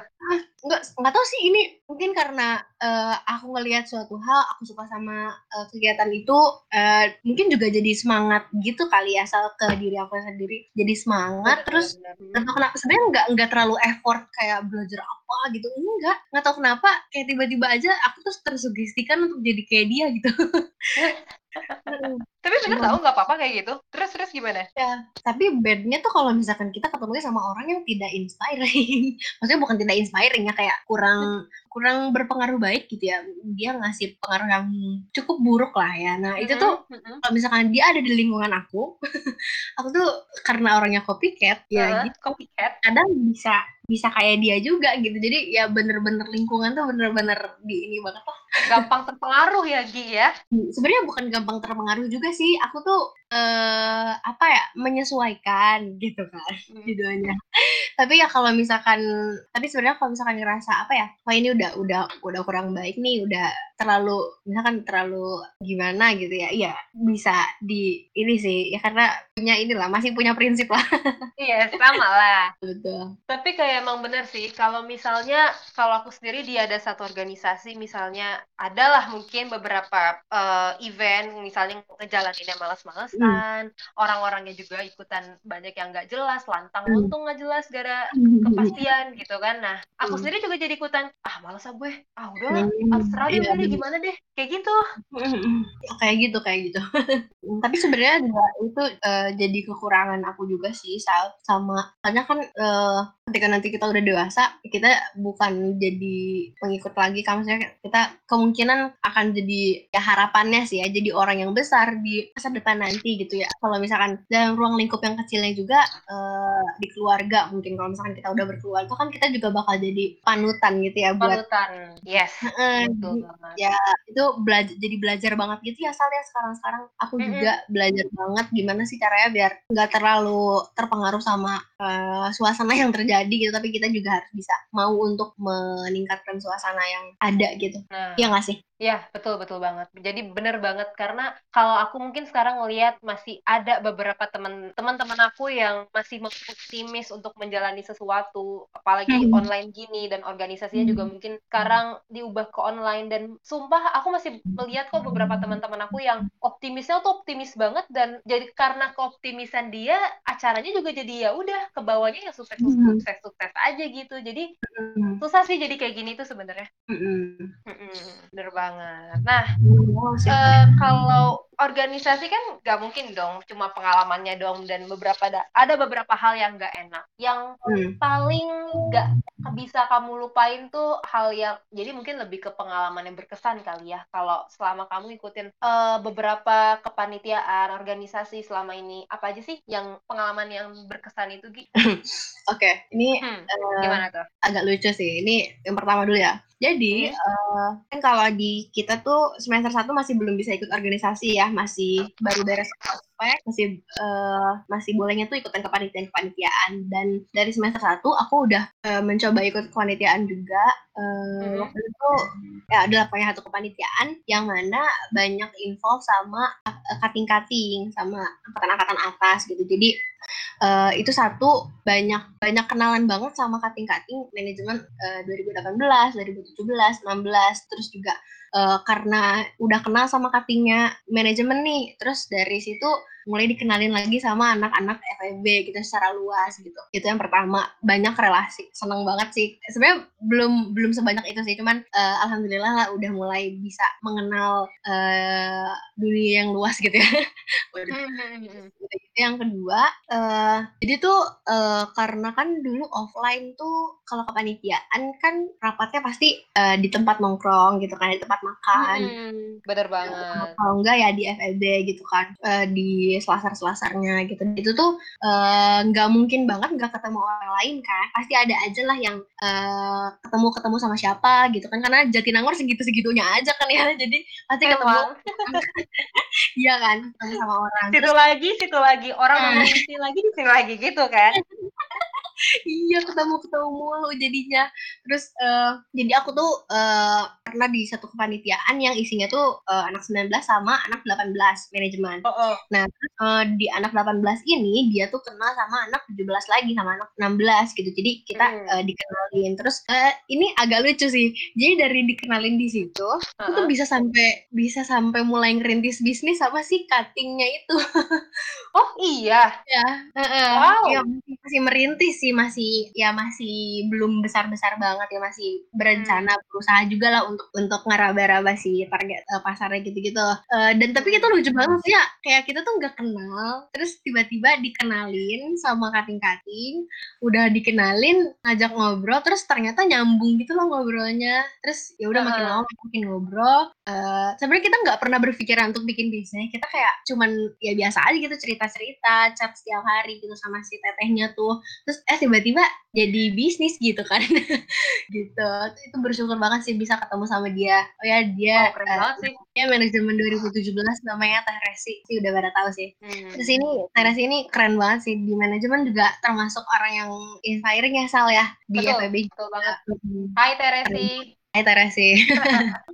nggak nggak tahu sih ini mungkin karena eh, aku ngelihat suatu hal aku suka sama eh, kegiatan itu eh, mungkin juga jadi semangat gitu kali ya asal ke diri aku sendiri jadi semangat terus Benar-benar. nggak tahu kenapa sebenarnya nggak nggak terlalu effort kayak belajar apa gitu. Enggak nggak tahu kenapa kayak tiba-tiba aja aku tuh tersugestikan untuk jadi kayak dia gitu Tapi bener tau nggak apa-apa kayak gitu. Terus terus gimana? Ya, tapi bednya tuh kalau misalkan kita ketemunya sama orang yang tidak inspiring. [laughs] Maksudnya bukan tidak inspiring ya, kayak kurang kurang berpengaruh baik gitu ya. Dia ngasih pengaruh yang cukup buruk lah ya. Nah, itu tuh kalau misalkan dia ada di lingkungan aku, [laughs] aku tuh karena orangnya copycat, ya Heeh, gitu. copycat. Kadang bisa bisa kayak dia juga gitu. Jadi ya bener-bener lingkungan tuh bener-bener di ini banget lah. Gampang terpengaruh ya, Gi ya. sebenarnya bukan gampang terpengaruh juga sih. Aku tuh eh apa ya menyesuaikan gitu kan Hmm. judulnya tapi ya kalau misalkan tapi sebenarnya kalau misalkan ngerasa apa ya wah ini udah udah udah kurang baik nih udah terlalu misalkan terlalu gimana gitu ya iya bisa di ini sih ya karena punya inilah masih punya prinsip lah Iya, sama lah. [laughs] betul Tapi kayak emang bener sih, kalau misalnya, kalau aku sendiri di ada satu organisasi, misalnya, adalah mungkin beberapa eh, event, misalnya ngejalaninnya males-malesan, orang-orangnya juga ikutan banyak yang nggak jelas, lantang Hmm. luntung nggak jelas, gara ada kepastian gitu kan. Nah aku sendiri juga jadi ikutan ah malas ah gue. Ah udah ah, terserah deh Iya, deh gimana deh? Kayak gitu. Kayak gitu kayak gitu. Tapi sebenarnya juga itu eh, jadi kekurangan aku juga sih Sal. Sama karena kan eh, ketika nanti kita udah dewasa kita bukan jadi pengikut lagi kan. Maksudnya kita kemungkinan akan jadi ya harapannya sih ya jadi orang yang besar di masa depan nanti gitu ya. Kalau misalkan dalam ruang lingkup yang kecilnya juga eh, di keluarga mungkin kalau misalkan kita udah berkeluarga kan kita juga bakal jadi panutan gitu ya buat panutan. Yes Heeh, betul banget. ya itu belajar jadi belajar banget gitu ya Sal ya sekarang-sekarang. Aku Mm-mm. juga belajar banget gimana sih caranya biar nggak terlalu terpengaruh sama eh, suasana yang terjadi gitu. Tapi kita juga harus bisa mau untuk meningkatkan suasana yang ada gitu. Nah. Ya nggak sih? Ya, betul betul banget. Jadi bener banget karena kalau aku mungkin sekarang ngelihat masih ada beberapa teman teman-teman aku yang masih optimis untuk menjalani sesuatu, apalagi Hmm. online gini dan organisasinya juga Hmm. mungkin sekarang diubah ke online dan sumpah aku masih melihat kok beberapa teman-teman aku yang optimisnya tuh optimis banget dan jadi karena keoptimisan dia acaranya juga jadi ya udah ke bawahnya ya sukses Hmm. sukses sukses aja gitu. Jadi Mm, susah sih jadi kayak gini tuh sebenarnya. mm, mm. Mm-mm, bener banget. Nah, Oh, eh, kalau organisasi kan nggak mungkin dong cuma pengalamannya dong dan beberapa da- ada beberapa hal yang nggak enak. Yang Hmm. paling nggak bisa kamu lupain tuh hal yang jadi mungkin lebih ke pengalaman yang berkesan kali ya. Kalau selama kamu ikutin eh, beberapa kepanitiaan organisasi selama ini apa aja sih yang pengalaman yang berkesan itu Gi? [laughs] Oke, ini Hmm, eh, gimana tuh? agak lucu sih. Ini yang pertama dulu ya. Jadi, eh, kan kalau di kita tuh semester 1 masih belum bisa ikut organisasi ya, masih baru beres ospek, masih eh, masih bolehnya tuh ikutan kepanitiaan-kepanitiaan. Dan dari semester 1 aku udah eh, mencoba ikut kepanitiaan juga. Eh, Mhm. Waktu itu ya adalah punya satu kepanitiaan yang mana banyak involve sama kating-kating, sama angkatan-angkatan atas gitu. Jadi eh, itu satu banyak banyak kenalan banget sama kating-kating manajemen eh, 2018, 2017, 16 terus juga eh, karena udah kenal sama katingnya manajemen nih terus dari situ mulai dikenalin lagi sama anak-anak FEB gitu secara luas gitu. Itu yang pertama banyak relasi. Seneng banget sih. Sebenarnya belum belum sebanyak itu sih cuman eh, alhamdulillah lah udah mulai bisa mengenal eh, dunia yang luas gitu ya. [laughs] Hmm, hmm, hmm, gitu yang kedua eh jadi tuh eh, karena kan dulu offline tuh kalau kepanitiaan kan rapatnya pasti eh, di tempat nongkrong gitu kan di tempat makan. Hmm, bener banget. kalau enggak ya di FEB gitu kan. Eh, di selasar-selasarnya gitu. Itu tuh eh, nggak mungkin banget nggak ketemu orang lain kan. Pasti ada aja lah yang eh, ketemu ketemu sama siapa gitu kan. Karena Jatinangor segitu segitunya aja kan ya. [laughs] Jadi pasti ketemu. [laughs] Iya kan ketemu sama orang. Situ lagi, situ lagi. Orang Hmm. ngomong di sini lagi, di sini lagi gitu kan. [laughs] iya ketemu ketemu mulu jadinya terus eh, jadi aku tuh eh, pernah di satu kepanitiaan yang isinya tuh eh, anak 19 sama anak 18 manajemen Oh, oh. Eh, di anak 18 ini dia tuh kenal sama anak 17 lagi sama anak 16 gitu jadi kita Hmm. eh, dikenalin terus eh, ini agak lucu sih jadi dari dikenalin di situ aku tuh Heeh. bisa sampai bisa sampai mulai ngerintis bisnis sama si cuttingnya itu [laughs] Oh iya. ya heeh. Wow. Iya, masih, masih merintis sih masih ya masih belum besar besar banget ya masih berencana Hmm. berusaha juga lah untuk untuk ngeraba-raba si target eh, pasarnya gitu-gitu Eh, dan tapi itu lucu banget sih ya kayak kita tuh nggak kenal terus tiba-tiba dikenalin sama kating-kating udah dikenalin ngajak ngobrol terus ternyata nyambung gitu loh ngobrolnya terus ya udah makin Heeh. lama makin ngobrol Eh, sebenarnya kita nggak pernah berpikiran untuk bikin bisnis kita kayak cuman ya biasa aja gitu cerita-cerita chat setiap hari gitu sama si tetehnya tuh terus eh tiba-tiba jadi bisnis gitu kan [laughs] gitu itu bersyukur banget sih bisa ketemu sama dia oh ya dia Oh, keren banget sih. dia manajemen 2017 namanya Teh Resi sih udah pada tahu sih Hmm. terus ini Teh Resi ini keren banget sih di manajemen juga termasuk orang yang inspiring ya Sal ya di Betul, FEB betul banget. Hmm. Hai Teresi. Hai Teresi. [laughs]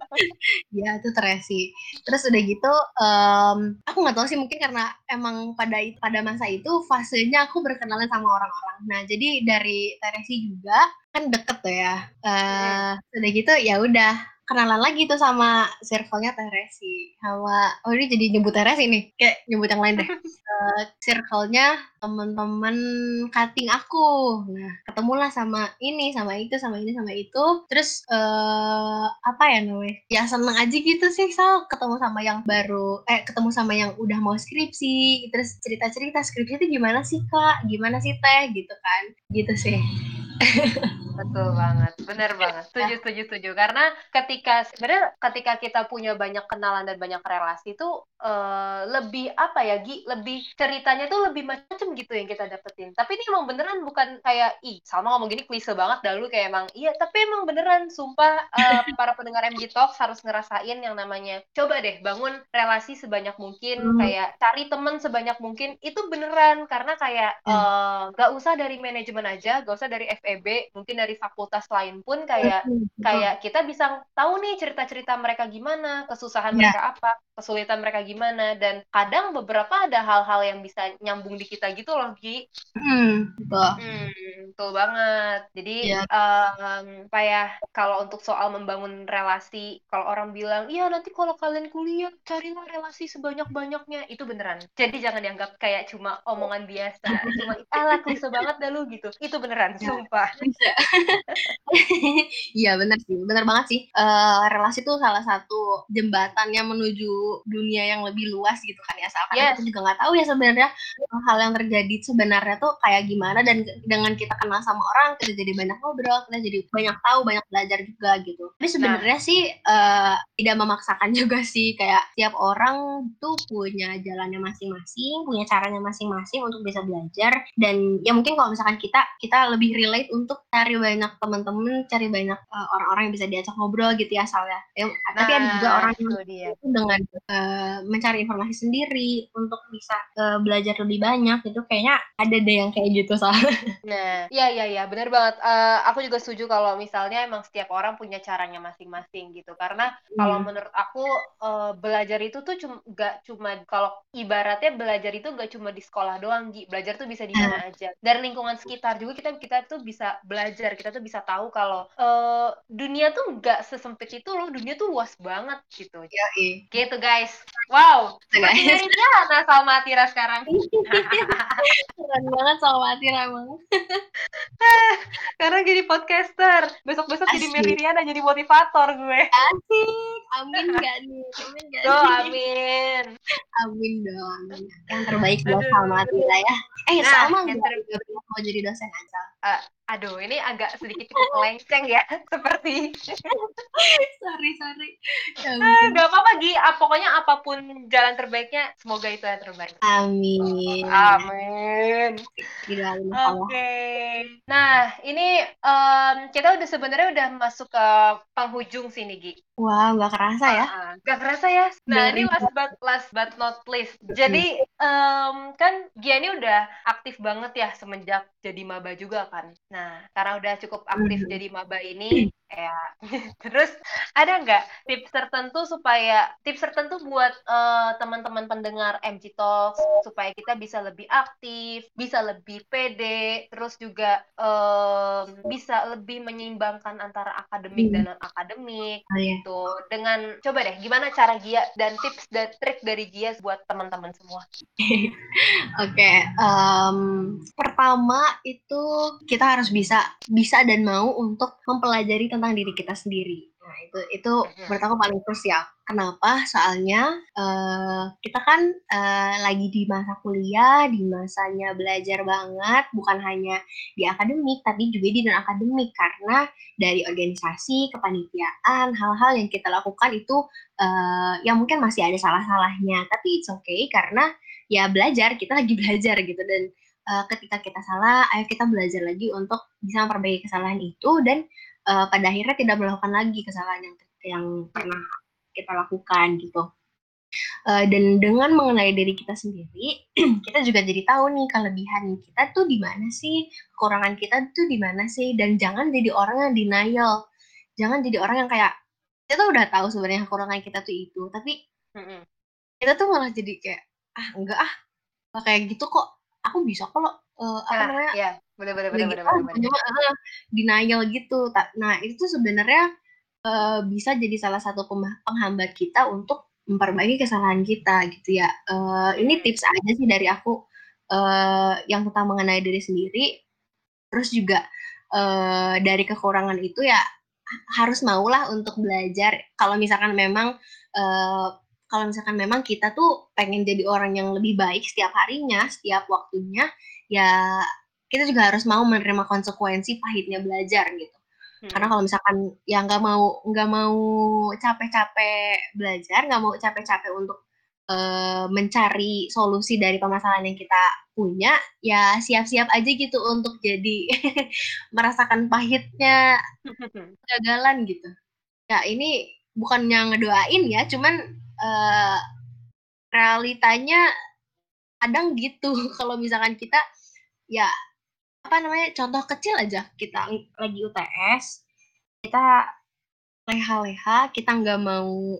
Iya itu Teresi. Terus udah gitu, em, aku nggak tahu sih mungkin karena emang pada pada masa itu fasenya aku berkenalan sama orang-orang. Nah jadi dari Teresi juga kan deket tuh ya. Eh udah gitu ya udah kenalan lagi tuh sama circle-nya Teresi. Sama oh ini jadi nyebut Teresi nih. Kayak nyebut yang lain deh. Uh, [laughs] circle-nya temen-temen cutting aku. Nah ketemulah sama ini sama itu sama ini sama itu. Terus uh, apa ya namanya? Ya seneng aja gitu sih Sal. Ketemu sama yang baru eh ketemu sama yang udah mau skripsi. Terus cerita-cerita skripsi itu gimana sih kak? Gimana sih teh? Gitu kan. Gitu sih [laughs] Betul banget, benar banget. Setuju, setuju, setuju. Karena ketika sebenarnya ketika kita punya banyak kenalan dan banyak relasi itu uh, lebih apa ya, Gi? Lebih ceritanya tuh lebih macam gitu yang kita dapetin. Tapi ini emang beneran bukan kayak ih, sama ngomong gini klise banget dahulu kayak emang iya, tapi emang beneran sumpah uh, [laughs] para pendengar MG Talks harus ngerasain yang namanya coba deh bangun relasi sebanyak mungkin, hmm. kayak cari temen sebanyak mungkin itu beneran karena kayak uh, hmm. eh, gak usah dari manajemen aja, gak usah dari FEB, mungkin dari fakultas lain pun kayak kayak kita bisa tahu nih cerita-cerita mereka gimana, kesusahan yeah. mereka apa, kesulitan mereka gimana dan kadang beberapa ada hal-hal yang bisa nyambung di kita gitu loh Gi. Hmm, betul. Hmm, betul banget. Jadi yeah. um, apa ya kalau untuk soal membangun relasi, kalau orang bilang, "Iya, nanti kalau kalian kuliah carilah relasi sebanyak-banyaknya." Itu beneran. Jadi jangan dianggap kayak cuma omongan biasa, cuma ala klise banget dah lu gitu. Itu beneran, yeah. sumpah. Iya [laughs] benar sih, benar banget sih. Uh, relasi itu salah satu jembatannya menuju dunia yang lebih luas gitu kan ya. Asalkan yes. kita juga nggak tahu ya sebenarnya hal yang terjadi sebenarnya tuh kayak gimana dan dengan kita kenal sama orang kita jadi banyak ngobrol, kita jadi banyak tahu, banyak belajar juga gitu. Tapi nah. sebenarnya nah. sih uh, tidak memaksakan [laughs] juga sih kayak tiap orang tuh punya jalannya masing-masing, punya caranya masing-masing untuk bisa belajar dan ya mungkin kalau misalkan kita kita lebih relate untuk cari banyak teman-teman, cari banyak uh, orang-orang yang bisa diajak ngobrol gitu ya Sal ya. nah, tapi ada juga orang yang itu dengan uh, mencari informasi sendiri untuk bisa uh, belajar lebih banyak itu kayaknya ada deh yang kayak gitu Sal. [laughs] Nah, iya iya iya benar banget. Uh, aku juga setuju kalau misalnya emang setiap orang punya caranya masing-masing gitu. Karena hmm. kalau menurut aku uh, belajar itu tuh cuma gak cuma kalau ibaratnya belajar itu gak cuma di sekolah doang, Gi. Belajar tuh bisa di mana aja. Dari lingkungan sekitar juga kita kita tuh bisa belajar, kita tuh bisa tahu kalau uh, dunia tuh nggak sesempit itu loh, dunia tuh luas banget gitu. Ya, Gitu guys. Wow. Seperti dari Diana sama Tira sekarang. [laughs] Keren banget sama Tira emang. [laughs] Sekarang jadi podcaster. Besok-besok jadi Miriana jadi motivator gue. Asik. Amin gak nih? Amin gak oh, amin. Amin dong. Yang terbaik buat sama Tira ya. Eh, nah, sama nggak mau jadi dosen aja? Uh, aduh, ini agak sedikit melenceng ya, [laughs] seperti. sorry, sorry. Ya, uh, gak apa-apa, Gi. Uh, pokoknya apa pun jalan terbaiknya, semoga itu yang terbaik. Amin. Amin. Oke. Okay. Nah, ini um, kita udah sebenarnya udah masuk ke penghujung sini, Gi. Wah, wow, nggak kerasa ya? Uh, gak kerasa ya. Nah, Dari... ini last but, last but not least. Jadi, um, kan Gia ini udah aktif banget ya semenjak jadi maba juga kan. Nah, karena udah cukup aktif jadi maba ini, ya [laughs] terus ada nggak tips tertentu supaya tips tertentu buat uh, teman-teman pendengar MG Talks supaya kita bisa lebih aktif, bisa lebih pede, terus juga um, bisa lebih menyeimbangkan antara akademik hmm. dan non akademik oh, iya. gitu. Dengan coba deh gimana cara Gia dan tips dan trik dari Gia buat teman-teman semua. [laughs] Oke, okay, um, pertama itu kita harus bisa bisa dan mau untuk mempelajari tentang tentang diri kita sendiri. Nah, itu itu menurut aku paling krusial. Kenapa? Soalnya uh, kita kan uh, lagi di masa kuliah, di masanya belajar banget, bukan hanya di akademik, tapi juga di non akademik karena dari organisasi, kepanitiaan, hal-hal yang kita lakukan itu uh, yang mungkin masih ada salah-salahnya, tapi it's okay karena ya belajar, kita lagi [laughs] belajar gitu dan uh, ketika kita salah, ayo kita belajar lagi untuk bisa memperbaiki kesalahan itu dan uh, pada akhirnya tidak melakukan lagi kesalahan yang yang pernah kita lakukan gitu. Uh, dan dengan mengenai diri kita sendiri, [clears throat] kita juga jadi tahu nih kelebihan kita tuh di mana sih, kekurangan kita tuh di mana sih, dan jangan jadi orang yang denial, jangan jadi orang yang kayak kita tuh udah tahu sebenarnya kekurangan kita tuh itu, tapi mm-hmm. kita tuh malah jadi kayak ah enggak ah kayak gitu kok, aku bisa kok uh, apa namanya ya benar benar benar benar benar denial gitu nah itu tuh sebenarnya uh, bisa jadi salah satu penghambat kita untuk memperbaiki kesalahan kita gitu ya. Uh, ini hmm. tips aja sih dari aku uh, yang tentang mengenai diri sendiri. Terus juga uh, dari kekurangan itu ya harus maulah untuk belajar. Kalau misalkan memang uh, kalau misalkan memang kita tuh pengen jadi orang yang lebih baik setiap harinya, setiap waktunya, ya kita juga harus mau menerima konsekuensi pahitnya belajar gitu. Hmm. Karena kalau misalkan ya nggak mau nggak mau capek-capek belajar, nggak mau capek-capek untuk uh, mencari solusi dari permasalahan yang kita punya, ya siap-siap aja gitu untuk jadi [laughs] merasakan pahitnya [laughs] kegagalan gitu. Ya ini bukannya ngedoain ya, cuman uh, realitanya kadang gitu [laughs] kalau misalkan kita ya apa namanya contoh kecil aja. Kita lagi UTS kita leha-leha kita nggak mau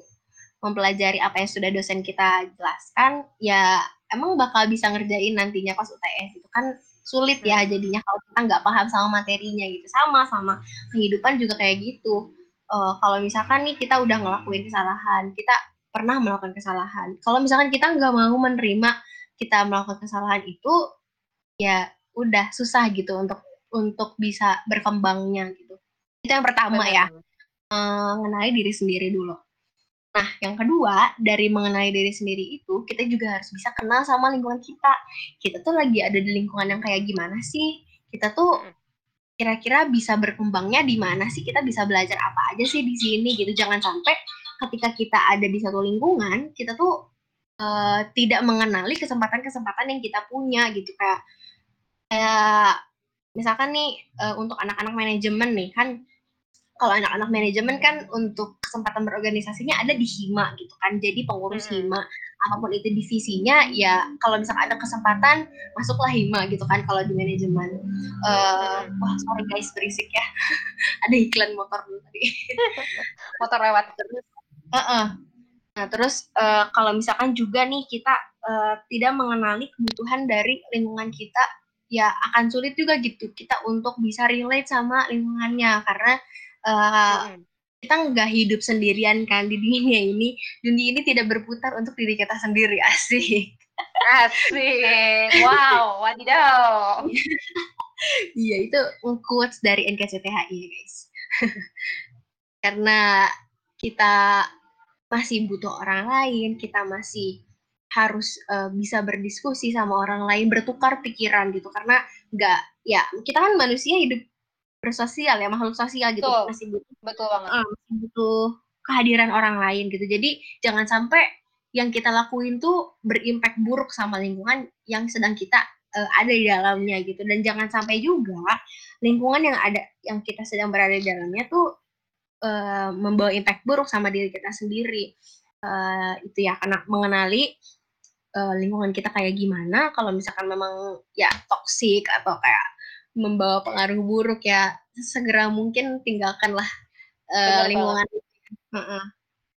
mempelajari apa yang sudah dosen kita jelaskan ya emang bakal bisa ngerjain nantinya pas UTS itu kan. Sulit ya hmm. jadinya kalau kita nggak paham sama materinya gitu. Sama sama. Kehidupan juga kayak gitu. Uh, kalau misalkan nih kita udah ngelakuin kesalahan kita pernah melakukan kesalahan. Kalau misalkan kita nggak mau menerima kita melakukan kesalahan itu, ya udah susah gitu untuk untuk bisa berkembangnya gitu. Itu yang pertama Benar. ya, mengenai diri sendiri dulu. Nah, yang kedua, dari mengenai diri sendiri itu, kita juga harus bisa kenal sama lingkungan kita. Kita tuh lagi ada di lingkungan yang kayak gimana sih? Kita tuh kira-kira bisa berkembangnya di mana sih? Kita bisa belajar apa aja sih di sini gitu. Jangan sampai ketika kita ada di satu lingkungan, kita tuh uh, tidak mengenali kesempatan-kesempatan yang kita punya gitu kayak kayak misalkan nih uh, untuk anak-anak manajemen nih kan kalau anak-anak manajemen kan untuk kesempatan berorganisasinya ada di hima gitu kan jadi pengurus hmm. hima. Apa pun itu divisinya ya kalau misalkan ada kesempatan masuklah hima gitu kan kalau di manajemen. Uh, wah sorry guys berisik ya. [laughs] Ada iklan motor dulu tadi. [laughs] Motor lewat. Terus Uh-uh. Nah, terus uh, kalau misalkan juga nih kita uh, tidak mengenali kebutuhan dari lingkungan kita, ya akan sulit juga gitu kita untuk bisa relate sama lingkungannya karena uh, hmm. kita nggak hidup sendirian kan di dunia ini. Dunia ini tidak berputar untuk diri kita sendiri [laughs] asik. Asik. Wow, wadidaw. [laughs] Iya, itu quotes dari NKCTHI ya, guys. [laughs] Karena kita masih butuh orang lain, kita masih harus uh, bisa berdiskusi sama orang lain, bertukar pikiran gitu. Karena nggak, ya kita kan manusia hidup bersosial ya, makhluk sosial gitu. Betul. Masih butuh, betul banget. Uh, masih butuh kehadiran orang lain gitu. Jadi jangan sampai yang kita lakuin tuh berimpact buruk sama lingkungan yang sedang kita uh, ada di dalamnya gitu. Dan jangan sampai juga lingkungan yang ada yang kita sedang berada di dalamnya tuh uh, membawa impact buruk sama diri kita sendiri. Uh, itu ya karena mengenali uh, lingkungan kita kayak gimana kalau misalkan memang ya toksik atau kayak membawa pengaruh buruk ya segera mungkin tinggalkanlah uh, lingkungan uh -uh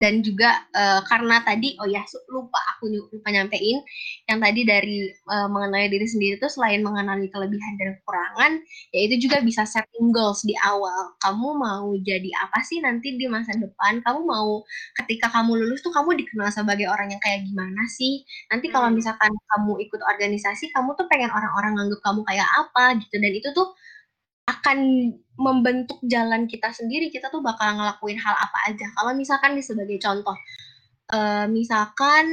dan juga uh, karena tadi oh ya lupa aku lupa nyampein yang tadi dari uh, mengenai diri sendiri itu selain mengenali kelebihan dan kekurangan ya itu juga bisa setting goals di awal. Kamu mau jadi apa sih nanti di masa depan? Kamu mau ketika kamu lulus tuh kamu dikenal sebagai orang yang kayak gimana sih? Nanti kalau hmm. misalkan kamu ikut organisasi kamu tuh pengen orang-orang nganggep kamu kayak apa gitu. Dan itu tuh akan membentuk jalan kita sendiri, kita tuh bakal ngelakuin hal apa aja. Kalau misalkan nih sebagai contoh, uh, misalkan,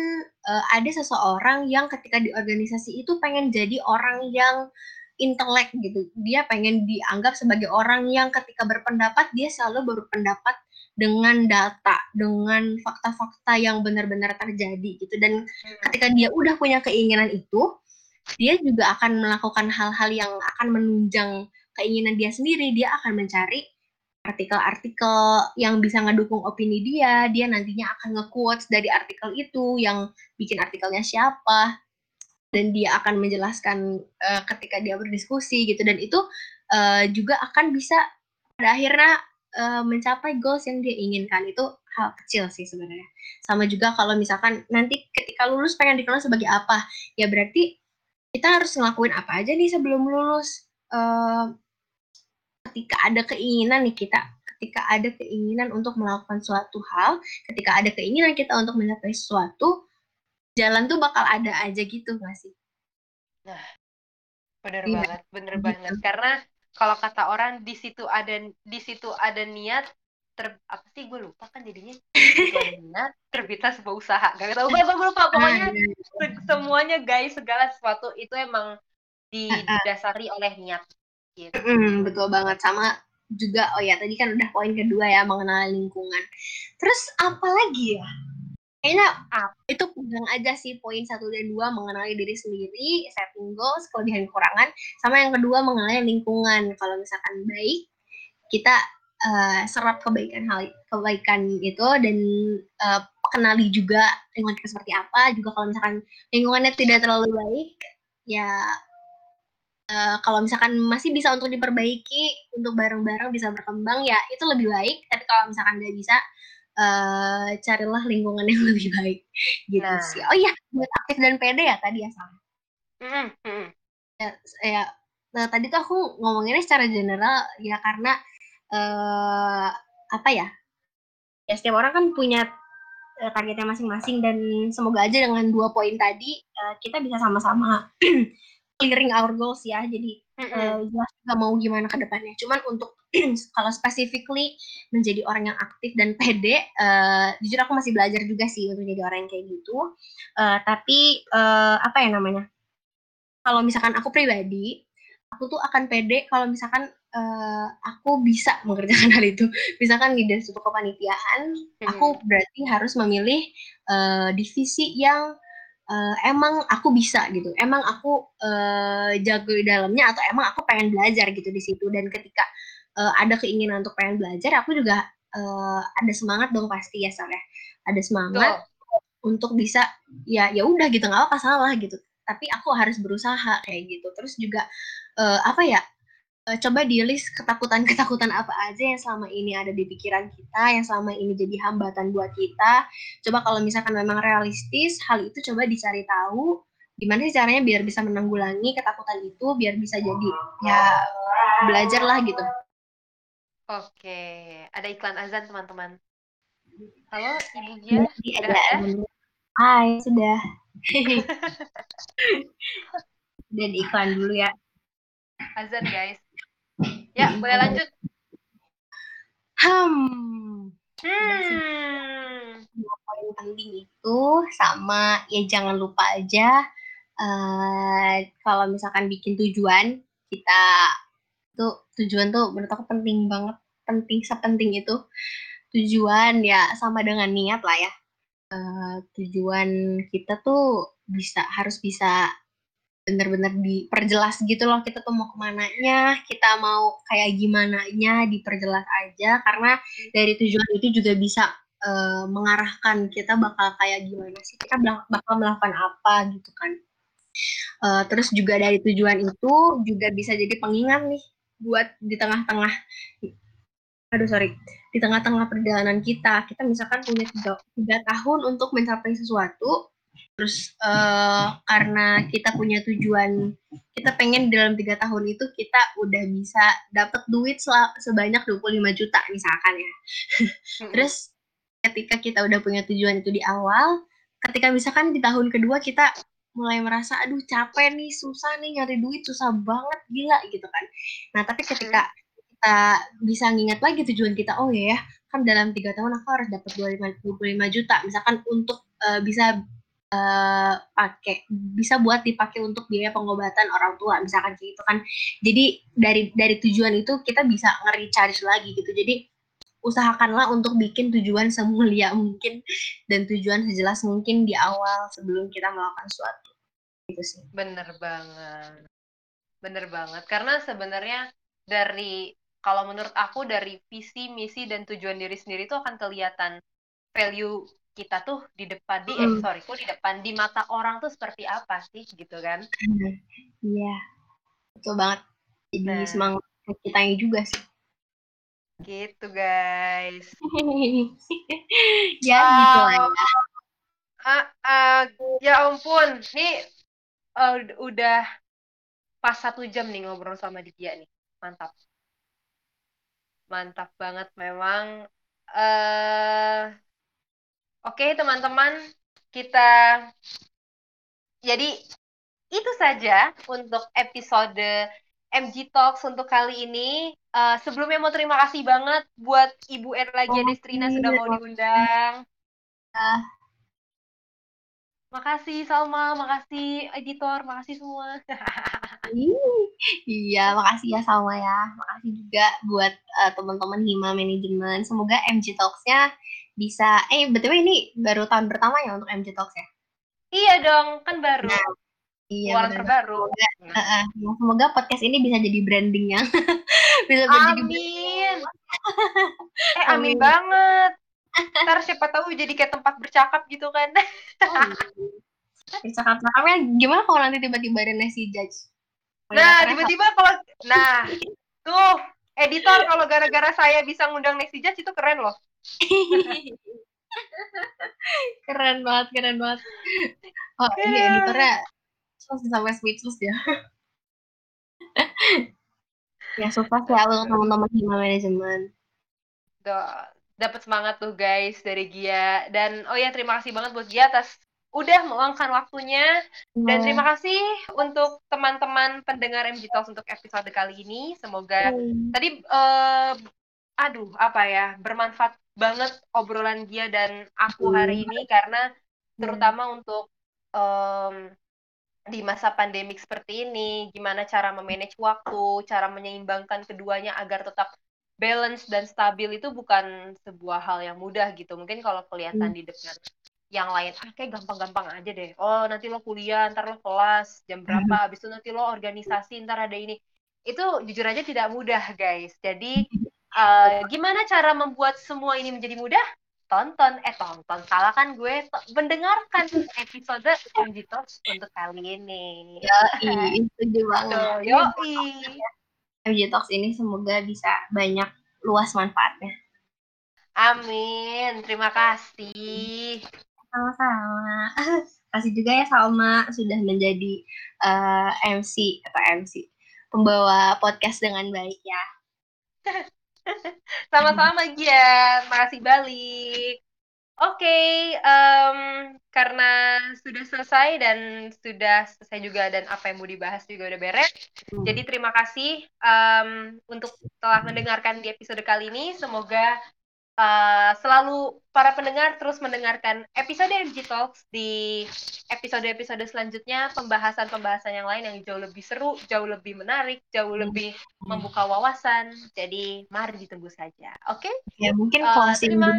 uh, ada seseorang yang ketika di organisasi itu pengen jadi orang yang intelek gitu, dia pengen dianggap sebagai orang yang ketika berpendapat, dia selalu berpendapat dengan data, dengan fakta-fakta yang benar-benar terjadi gitu, dan hmm. ketika dia udah punya keinginan itu, dia juga akan melakukan hal-hal yang akan menunjang keinginan dia sendiri, dia akan mencari artikel-artikel yang bisa ngedukung opini dia, dia nantinya akan nge-quotes dari artikel itu yang bikin artikelnya siapa, dan dia akan menjelaskan uh, ketika dia berdiskusi gitu, dan itu uh, juga akan bisa pada akhirnya uh, mencapai goals yang dia inginkan, itu hal kecil sih sebenarnya. Sama juga kalau misalkan nanti ketika lulus pengen dikenal sebagai apa, ya berarti kita harus ngelakuin apa aja nih sebelum lulus. Uh, ketika ada keinginan nih kita ketika ada keinginan untuk melakukan suatu hal, ketika ada keinginan kita untuk mencapai sesuatu, jalan tuh bakal ada aja gitu nggak sih? Nah, bener iya. banget, bener gitu. banget. Karena kalau kata orang di situ ada di situ ada niat ter apa sih gue lupa kan jadinya [laughs] niat terbitlah sebuah usaha gak tau gue gue lupa pokoknya ah, iya, iya. semuanya guys segala sesuatu itu emang didasari oleh niat gitu. Mm, betul banget sama juga oh ya tadi kan udah poin kedua ya mengenal lingkungan. Terus apa lagi ya? Kayaknya ah, itu pegang aja sih poin satu dan dua mengenali diri sendiri, setting goals, kelebihan kekurangan, sama yang kedua mengenali lingkungan. Kalau misalkan baik, kita uh, serap kebaikan hal kebaikan itu dan uh, kenali juga lingkungan kita seperti apa. Juga kalau misalkan lingkungannya tidak terlalu baik, ya uh, kalau misalkan masih bisa untuk diperbaiki, untuk bareng-bareng bisa berkembang, ya itu lebih baik. Tapi kalau misalkan nggak bisa, uh, carilah lingkungan yang [laughs] lebih baik gitu nah. sih. Oh iya, buat aktif dan pede ya tadi ya sama. Mm -hmm. Ya, ya nah, tadi tuh aku ngomonginnya secara general ya karena uh, apa ya? Ya setiap orang kan punya targetnya masing-masing dan semoga aja dengan dua poin tadi uh, kita bisa sama-sama [clears throat] clearing our goals ya. Jadi uh, jelas juga mau gimana ke depannya. Cuman untuk [clears throat] kalau specifically menjadi orang yang aktif dan pede, uh, jujur aku masih belajar juga sih untuk jadi orang yang kayak gitu. Uh, tapi uh, apa ya namanya? Kalau misalkan aku pribadi, aku tuh akan pede kalau misalkan uh, aku bisa [laughs] mengerjakan hal itu. Misalkan di suatu kepanitiaan, hmm. aku berarti harus memilih uh, divisi yang uh, emang aku bisa gitu, emang aku uh, jago di dalamnya atau emang aku pengen belajar gitu di situ. Dan ketika uh, ada keinginan untuk pengen belajar, aku juga uh, ada semangat dong pasti ya Sar ya. Ada semangat Tuh. untuk bisa ya ya udah gitu nggak apa salah gitu. Tapi aku harus berusaha kayak gitu. Terus juga uh, apa ya? Uh, coba di list ketakutan-ketakutan apa aja yang selama ini ada di pikiran kita, yang selama ini jadi hambatan buat kita. Coba kalau misalkan memang realistis, hal itu coba dicari tahu gimana sih caranya biar bisa menanggulangi ketakutan itu, biar bisa jadi ya belajar lah gitu. Oke, ada iklan azan teman-teman. Halo, Ibu Gia, sudah ada? Hai, sudah. [laughs] Dan iklan dulu ya. Azan guys. Ya, boleh lanjut. Hmm. Hmm. Yang paling penting itu sama ya jangan lupa aja uh, kalau misalkan bikin tujuan kita tuh tujuan tuh menurut aku penting banget penting sepenting itu tujuan ya sama dengan niat lah ya uh, tujuan kita tuh bisa harus bisa benar-benar diperjelas gitu loh kita tuh mau ke mana nya kita mau kayak gimana nya diperjelas aja. Karena dari tujuan itu juga bisa uh, mengarahkan kita bakal kayak gimana sih kita bakal melakukan apa gitu kan. Uh, terus juga dari tujuan itu juga bisa jadi pengingat nih buat di tengah-tengah aduh sorry di tengah-tengah perjalanan kita. Kita misalkan punya tiga, tiga tahun untuk mencapai sesuatu terus uh, karena kita punya tujuan kita pengen dalam tiga tahun itu kita udah bisa dapat duit sebanyak 25 juta misalkan ya. Terus ketika kita udah punya tujuan itu di awal ketika misalkan di tahun kedua kita mulai merasa aduh capek nih susah nih nyari duit susah banget gila gitu kan. Nah tapi ketika kita bisa ngingat lagi tujuan kita oh ya kan dalam tiga tahun aku harus dapat 25, 25 juta misalkan untuk uh, bisa uh, pakai bisa buat dipakai untuk biaya pengobatan orang tua misalkan gitu kan. Jadi dari dari tujuan itu kita bisa nge-recharge lagi gitu. Jadi usahakanlah untuk bikin tujuan semulia mungkin dan tujuan sejelas mungkin di awal sebelum kita melakukan suatu. Gitu sih. Bener banget. Bener banget. Karena sebenarnya dari kalau menurut aku dari visi, misi dan tujuan diri sendiri itu akan kelihatan value kita tuh di depan di eh sorry kok di depan di mata orang tuh seperti apa sih gitu kan? Iya betul banget. Jadi nah. semangat kita juga sih. Gitu guys. [laughs] Ya wow. gitu lah uh, uh, ya ampun. Nih uh, udah pas satu jam nih ngobrol sama Dia nih. Mantap. Mantap banget memang. Uh, Oke okay, teman-teman, kita jadi itu saja untuk episode MG Talks untuk kali ini. Uh, sebelumnya mau terima kasih banget buat Ibu Erlagi oh, Destrina sudah mau diundang. Uh. Makasih Salma, makasih editor, makasih semua. iya, makasih ya Salma ya. Makasih juga buat uh, teman-teman Hima Manajemen. Semoga MG Talks-nya bisa eh betul ini baru tahun pertama ya untuk MG Talks ya? Iya dong, kan baru. Nah, iya, Keluaran terbaru. Semoga, uh, uh, semoga podcast ini bisa jadi brandingnya. [laughs] bisa amin. [laughs] eh amin, amin banget. [laughs] Ntar siapa tahu jadi kayak tempat bercakap gitu kan. oh, Bercakap-cakapnya gimana kalau nanti tiba-tiba ada nasi judge? Nah, tiba-tiba kalau nah tuh editor kalau gara-gara saya bisa ngundang nasi judge itu keren loh. [laughs] keren banget, keren banget. Oh, ini editornya langsung sampai speechless ya. [laughs] ya sukses ya untuk teman-teman Hima Manajemen. Dapat semangat tuh guys dari Gia dan oh ya terima kasih banget buat Gia atas udah meluangkan waktunya dan iya. terima kasih untuk teman-teman pendengar MG Talks untuk episode kali ini. Semoga hmm. tadi uh, aduh apa ya bermanfaat banget obrolan dia dan aku hari hmm. ini karena terutama hmm. untuk um, di masa pandemik seperti ini, gimana cara memanage waktu, cara menyeimbangkan keduanya agar tetap balance dan stabil itu bukan sebuah hal yang mudah gitu. Mungkin kalau kelihatan hmm. di depan yang lain, ah kayak gampang-gampang aja deh. Oh nanti lo kuliah, ntar lo kelas, jam berapa, hmm. habis itu nanti lo organisasi, ntar ada ini. Itu jujur aja tidak mudah guys. Jadi uh, gimana cara membuat semua ini menjadi mudah? tonton. Eh tonton. Salah kan gue? Mendengarkan episode MG Talks untuk kali ini. Ya setuju banget. yo MG Talks ini semoga bisa banyak luas manfaatnya. Amin. Terima kasih. Sama-sama. [laughs] Kasih juga ya Salma sudah menjadi uh, eh, MC atau MC pembawa podcast dengan baik ya [laughs] Sama-sama Gian, makasih balik. Oke, okay, um, karena sudah selesai dan sudah selesai juga dan apa yang mau dibahas juga udah beres. Hmm. Jadi terima kasih um, untuk telah mendengarkan di episode kali ini. Semoga uh, selalu para pendengar terus mendengarkan episode MG Talks di episode-episode selanjutnya pembahasan-pembahasan yang lain yang jauh lebih seru, jauh lebih menarik, jauh lebih membuka wawasan. Jadi mari ditunggu saja. Oke? Okay? Ya mungkin uh, closing terima...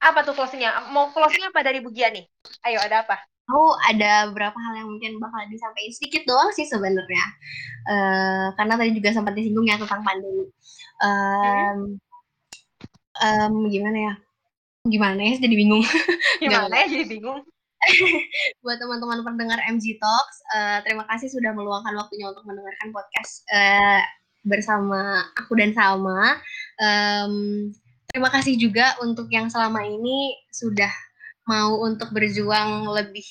Apa tuh closingnya? Mau closing apa dari Bugia nih? Ayo ada apa? Oh, ada beberapa hal yang mungkin bakal disampaikan sedikit doang sih sebenarnya. Uh, karena tadi juga sempat disinggung ya tentang pandemi. Um, hmm um, gimana ya? Gimana ya? Jadi bingung. [laughs] Gimana ya? Jadi bingung. [laughs] Buat teman-teman pendengar MG Talks, uh, terima kasih sudah meluangkan waktunya untuk mendengarkan podcast uh, bersama aku dan Salma. Um, terima kasih juga untuk yang selama ini sudah mau untuk berjuang lebih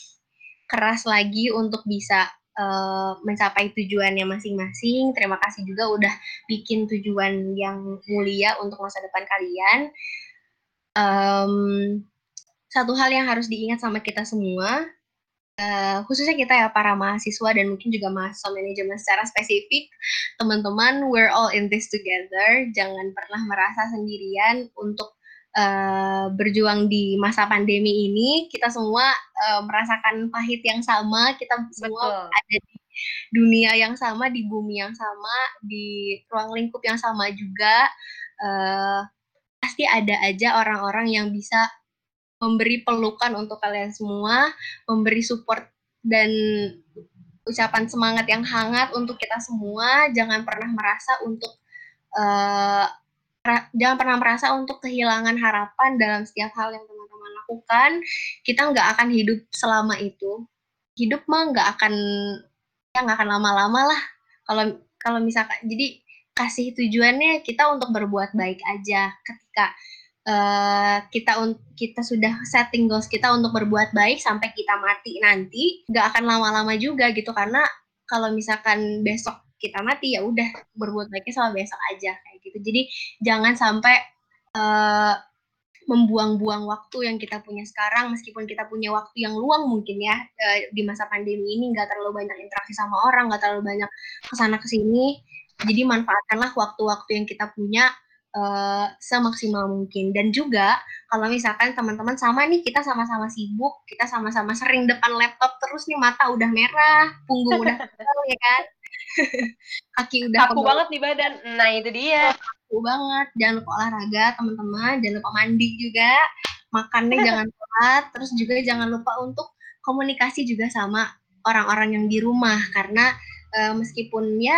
keras lagi untuk bisa uh, mencapai tujuannya masing-masing. Terima kasih juga udah bikin tujuan yang mulia untuk masa depan kalian. Um, satu hal yang harus diingat sama kita semua, uh, khususnya kita ya para mahasiswa dan mungkin juga mahasiswa manajemen secara spesifik, teman-teman, we're all in this together. Jangan pernah merasa sendirian untuk uh, berjuang di masa pandemi ini kita semua uh, merasakan pahit yang sama kita semua Betul. ada di dunia yang sama di bumi yang sama di ruang lingkup yang sama juga uh, pasti ada aja orang-orang yang bisa memberi pelukan untuk kalian semua memberi support dan ucapan semangat yang hangat untuk kita semua jangan pernah merasa untuk uh, jangan pernah merasa untuk kehilangan harapan dalam setiap hal yang teman-teman lakukan. Kita nggak akan hidup selama itu. Hidup mah nggak akan ya nggak akan lama-lama lah. Kalau kalau misalkan jadi kasih tujuannya kita untuk berbuat baik aja ketika uh, kita kita sudah setting goals kita untuk berbuat baik sampai kita mati nanti nggak akan lama-lama juga gitu karena kalau misalkan besok kita mati ya udah berbuat baiknya sama besok aja gitu. Jadi jangan sampai uh, membuang-buang waktu yang kita punya sekarang meskipun kita punya waktu yang luang mungkin ya di masa pandemi ini nggak terlalu banyak interaksi sama orang nggak terlalu banyak ke sana ke sini jadi manfaatkanlah waktu-waktu yang kita punya uh, semaksimal mungkin. Dan juga kalau misalkan teman-teman sama nih kita sama-sama sibuk kita sama-sama sering depan laptop terus nih mata udah merah punggung udah [laughs] pegal ya kan [laughs] kaki udah kaku banget di badan. Nah itu dia. Kaku banget. Jangan lupa olahraga teman-teman. Jangan lupa mandi juga. Makannya [laughs] jangan telat. Terus juga jangan lupa untuk komunikasi juga sama orang-orang yang di rumah. Karena uh, meskipun ya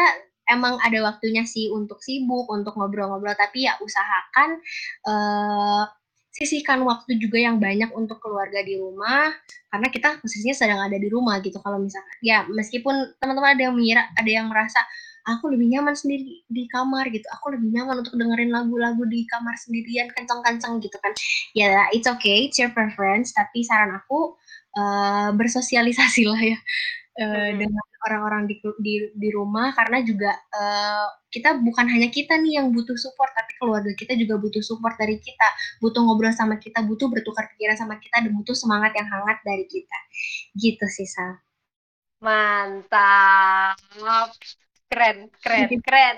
emang ada waktunya sih untuk sibuk, untuk ngobrol-ngobrol, tapi ya usahakan uh, sisihkan waktu juga yang banyak untuk keluarga di rumah, karena kita posisinya sedang ada di rumah gitu. Kalau misalkan, ya meskipun teman-teman ada yang mengira, ada yang merasa aku lebih nyaman sendiri di kamar gitu, aku lebih nyaman untuk dengerin lagu-lagu di kamar sendirian kencang-kencang gitu kan. Ya it's okay, it's your preference, tapi saran aku uh, bersosialisasi lah ya uh, dengan orang-orang di, di di rumah karena juga uh, kita bukan hanya kita nih yang butuh support tapi keluarga kita juga butuh support dari kita. Butuh ngobrol sama kita butuh bertukar pikiran sama kita dan butuh semangat yang hangat dari kita. Gitu sih Sal. Mantap. Keren keren [laughs] keren.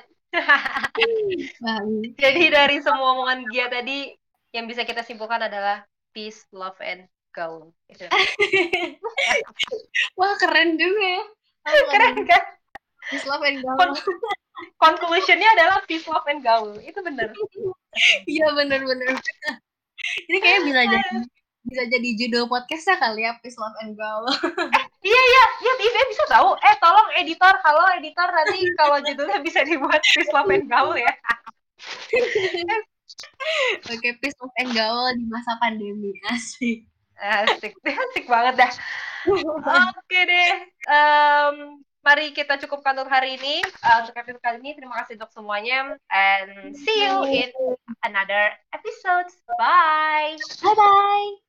Jadi dari semua omongan dia tadi yang bisa kita simpulkan adalah peace love and gaul. [laughs] Wah keren juga ya. [laughs] keren kan? Peace love and gaul. Con conclusionnya adalah peace love and gaul. Itu bener. [laughs] Iya bener-bener. Ini kayaknya bisa jadi bisa jadi judul podcastnya kali ya peace love and gaul. eh, iya iya iya TV bisa tahu. Eh tolong editor, halo editor nanti kalau judulnya bisa dibuat peace love and gaul ya. Oke, okay, peace love and gaul di masa pandemi asik. Asik, [laughs] asik banget dah. Oke deh, um, mari kita cukupkan untuk hari ini. Uh, untuk episode kali ini, terima kasih untuk semuanya. And see you in another episode. Bye. Bye-bye.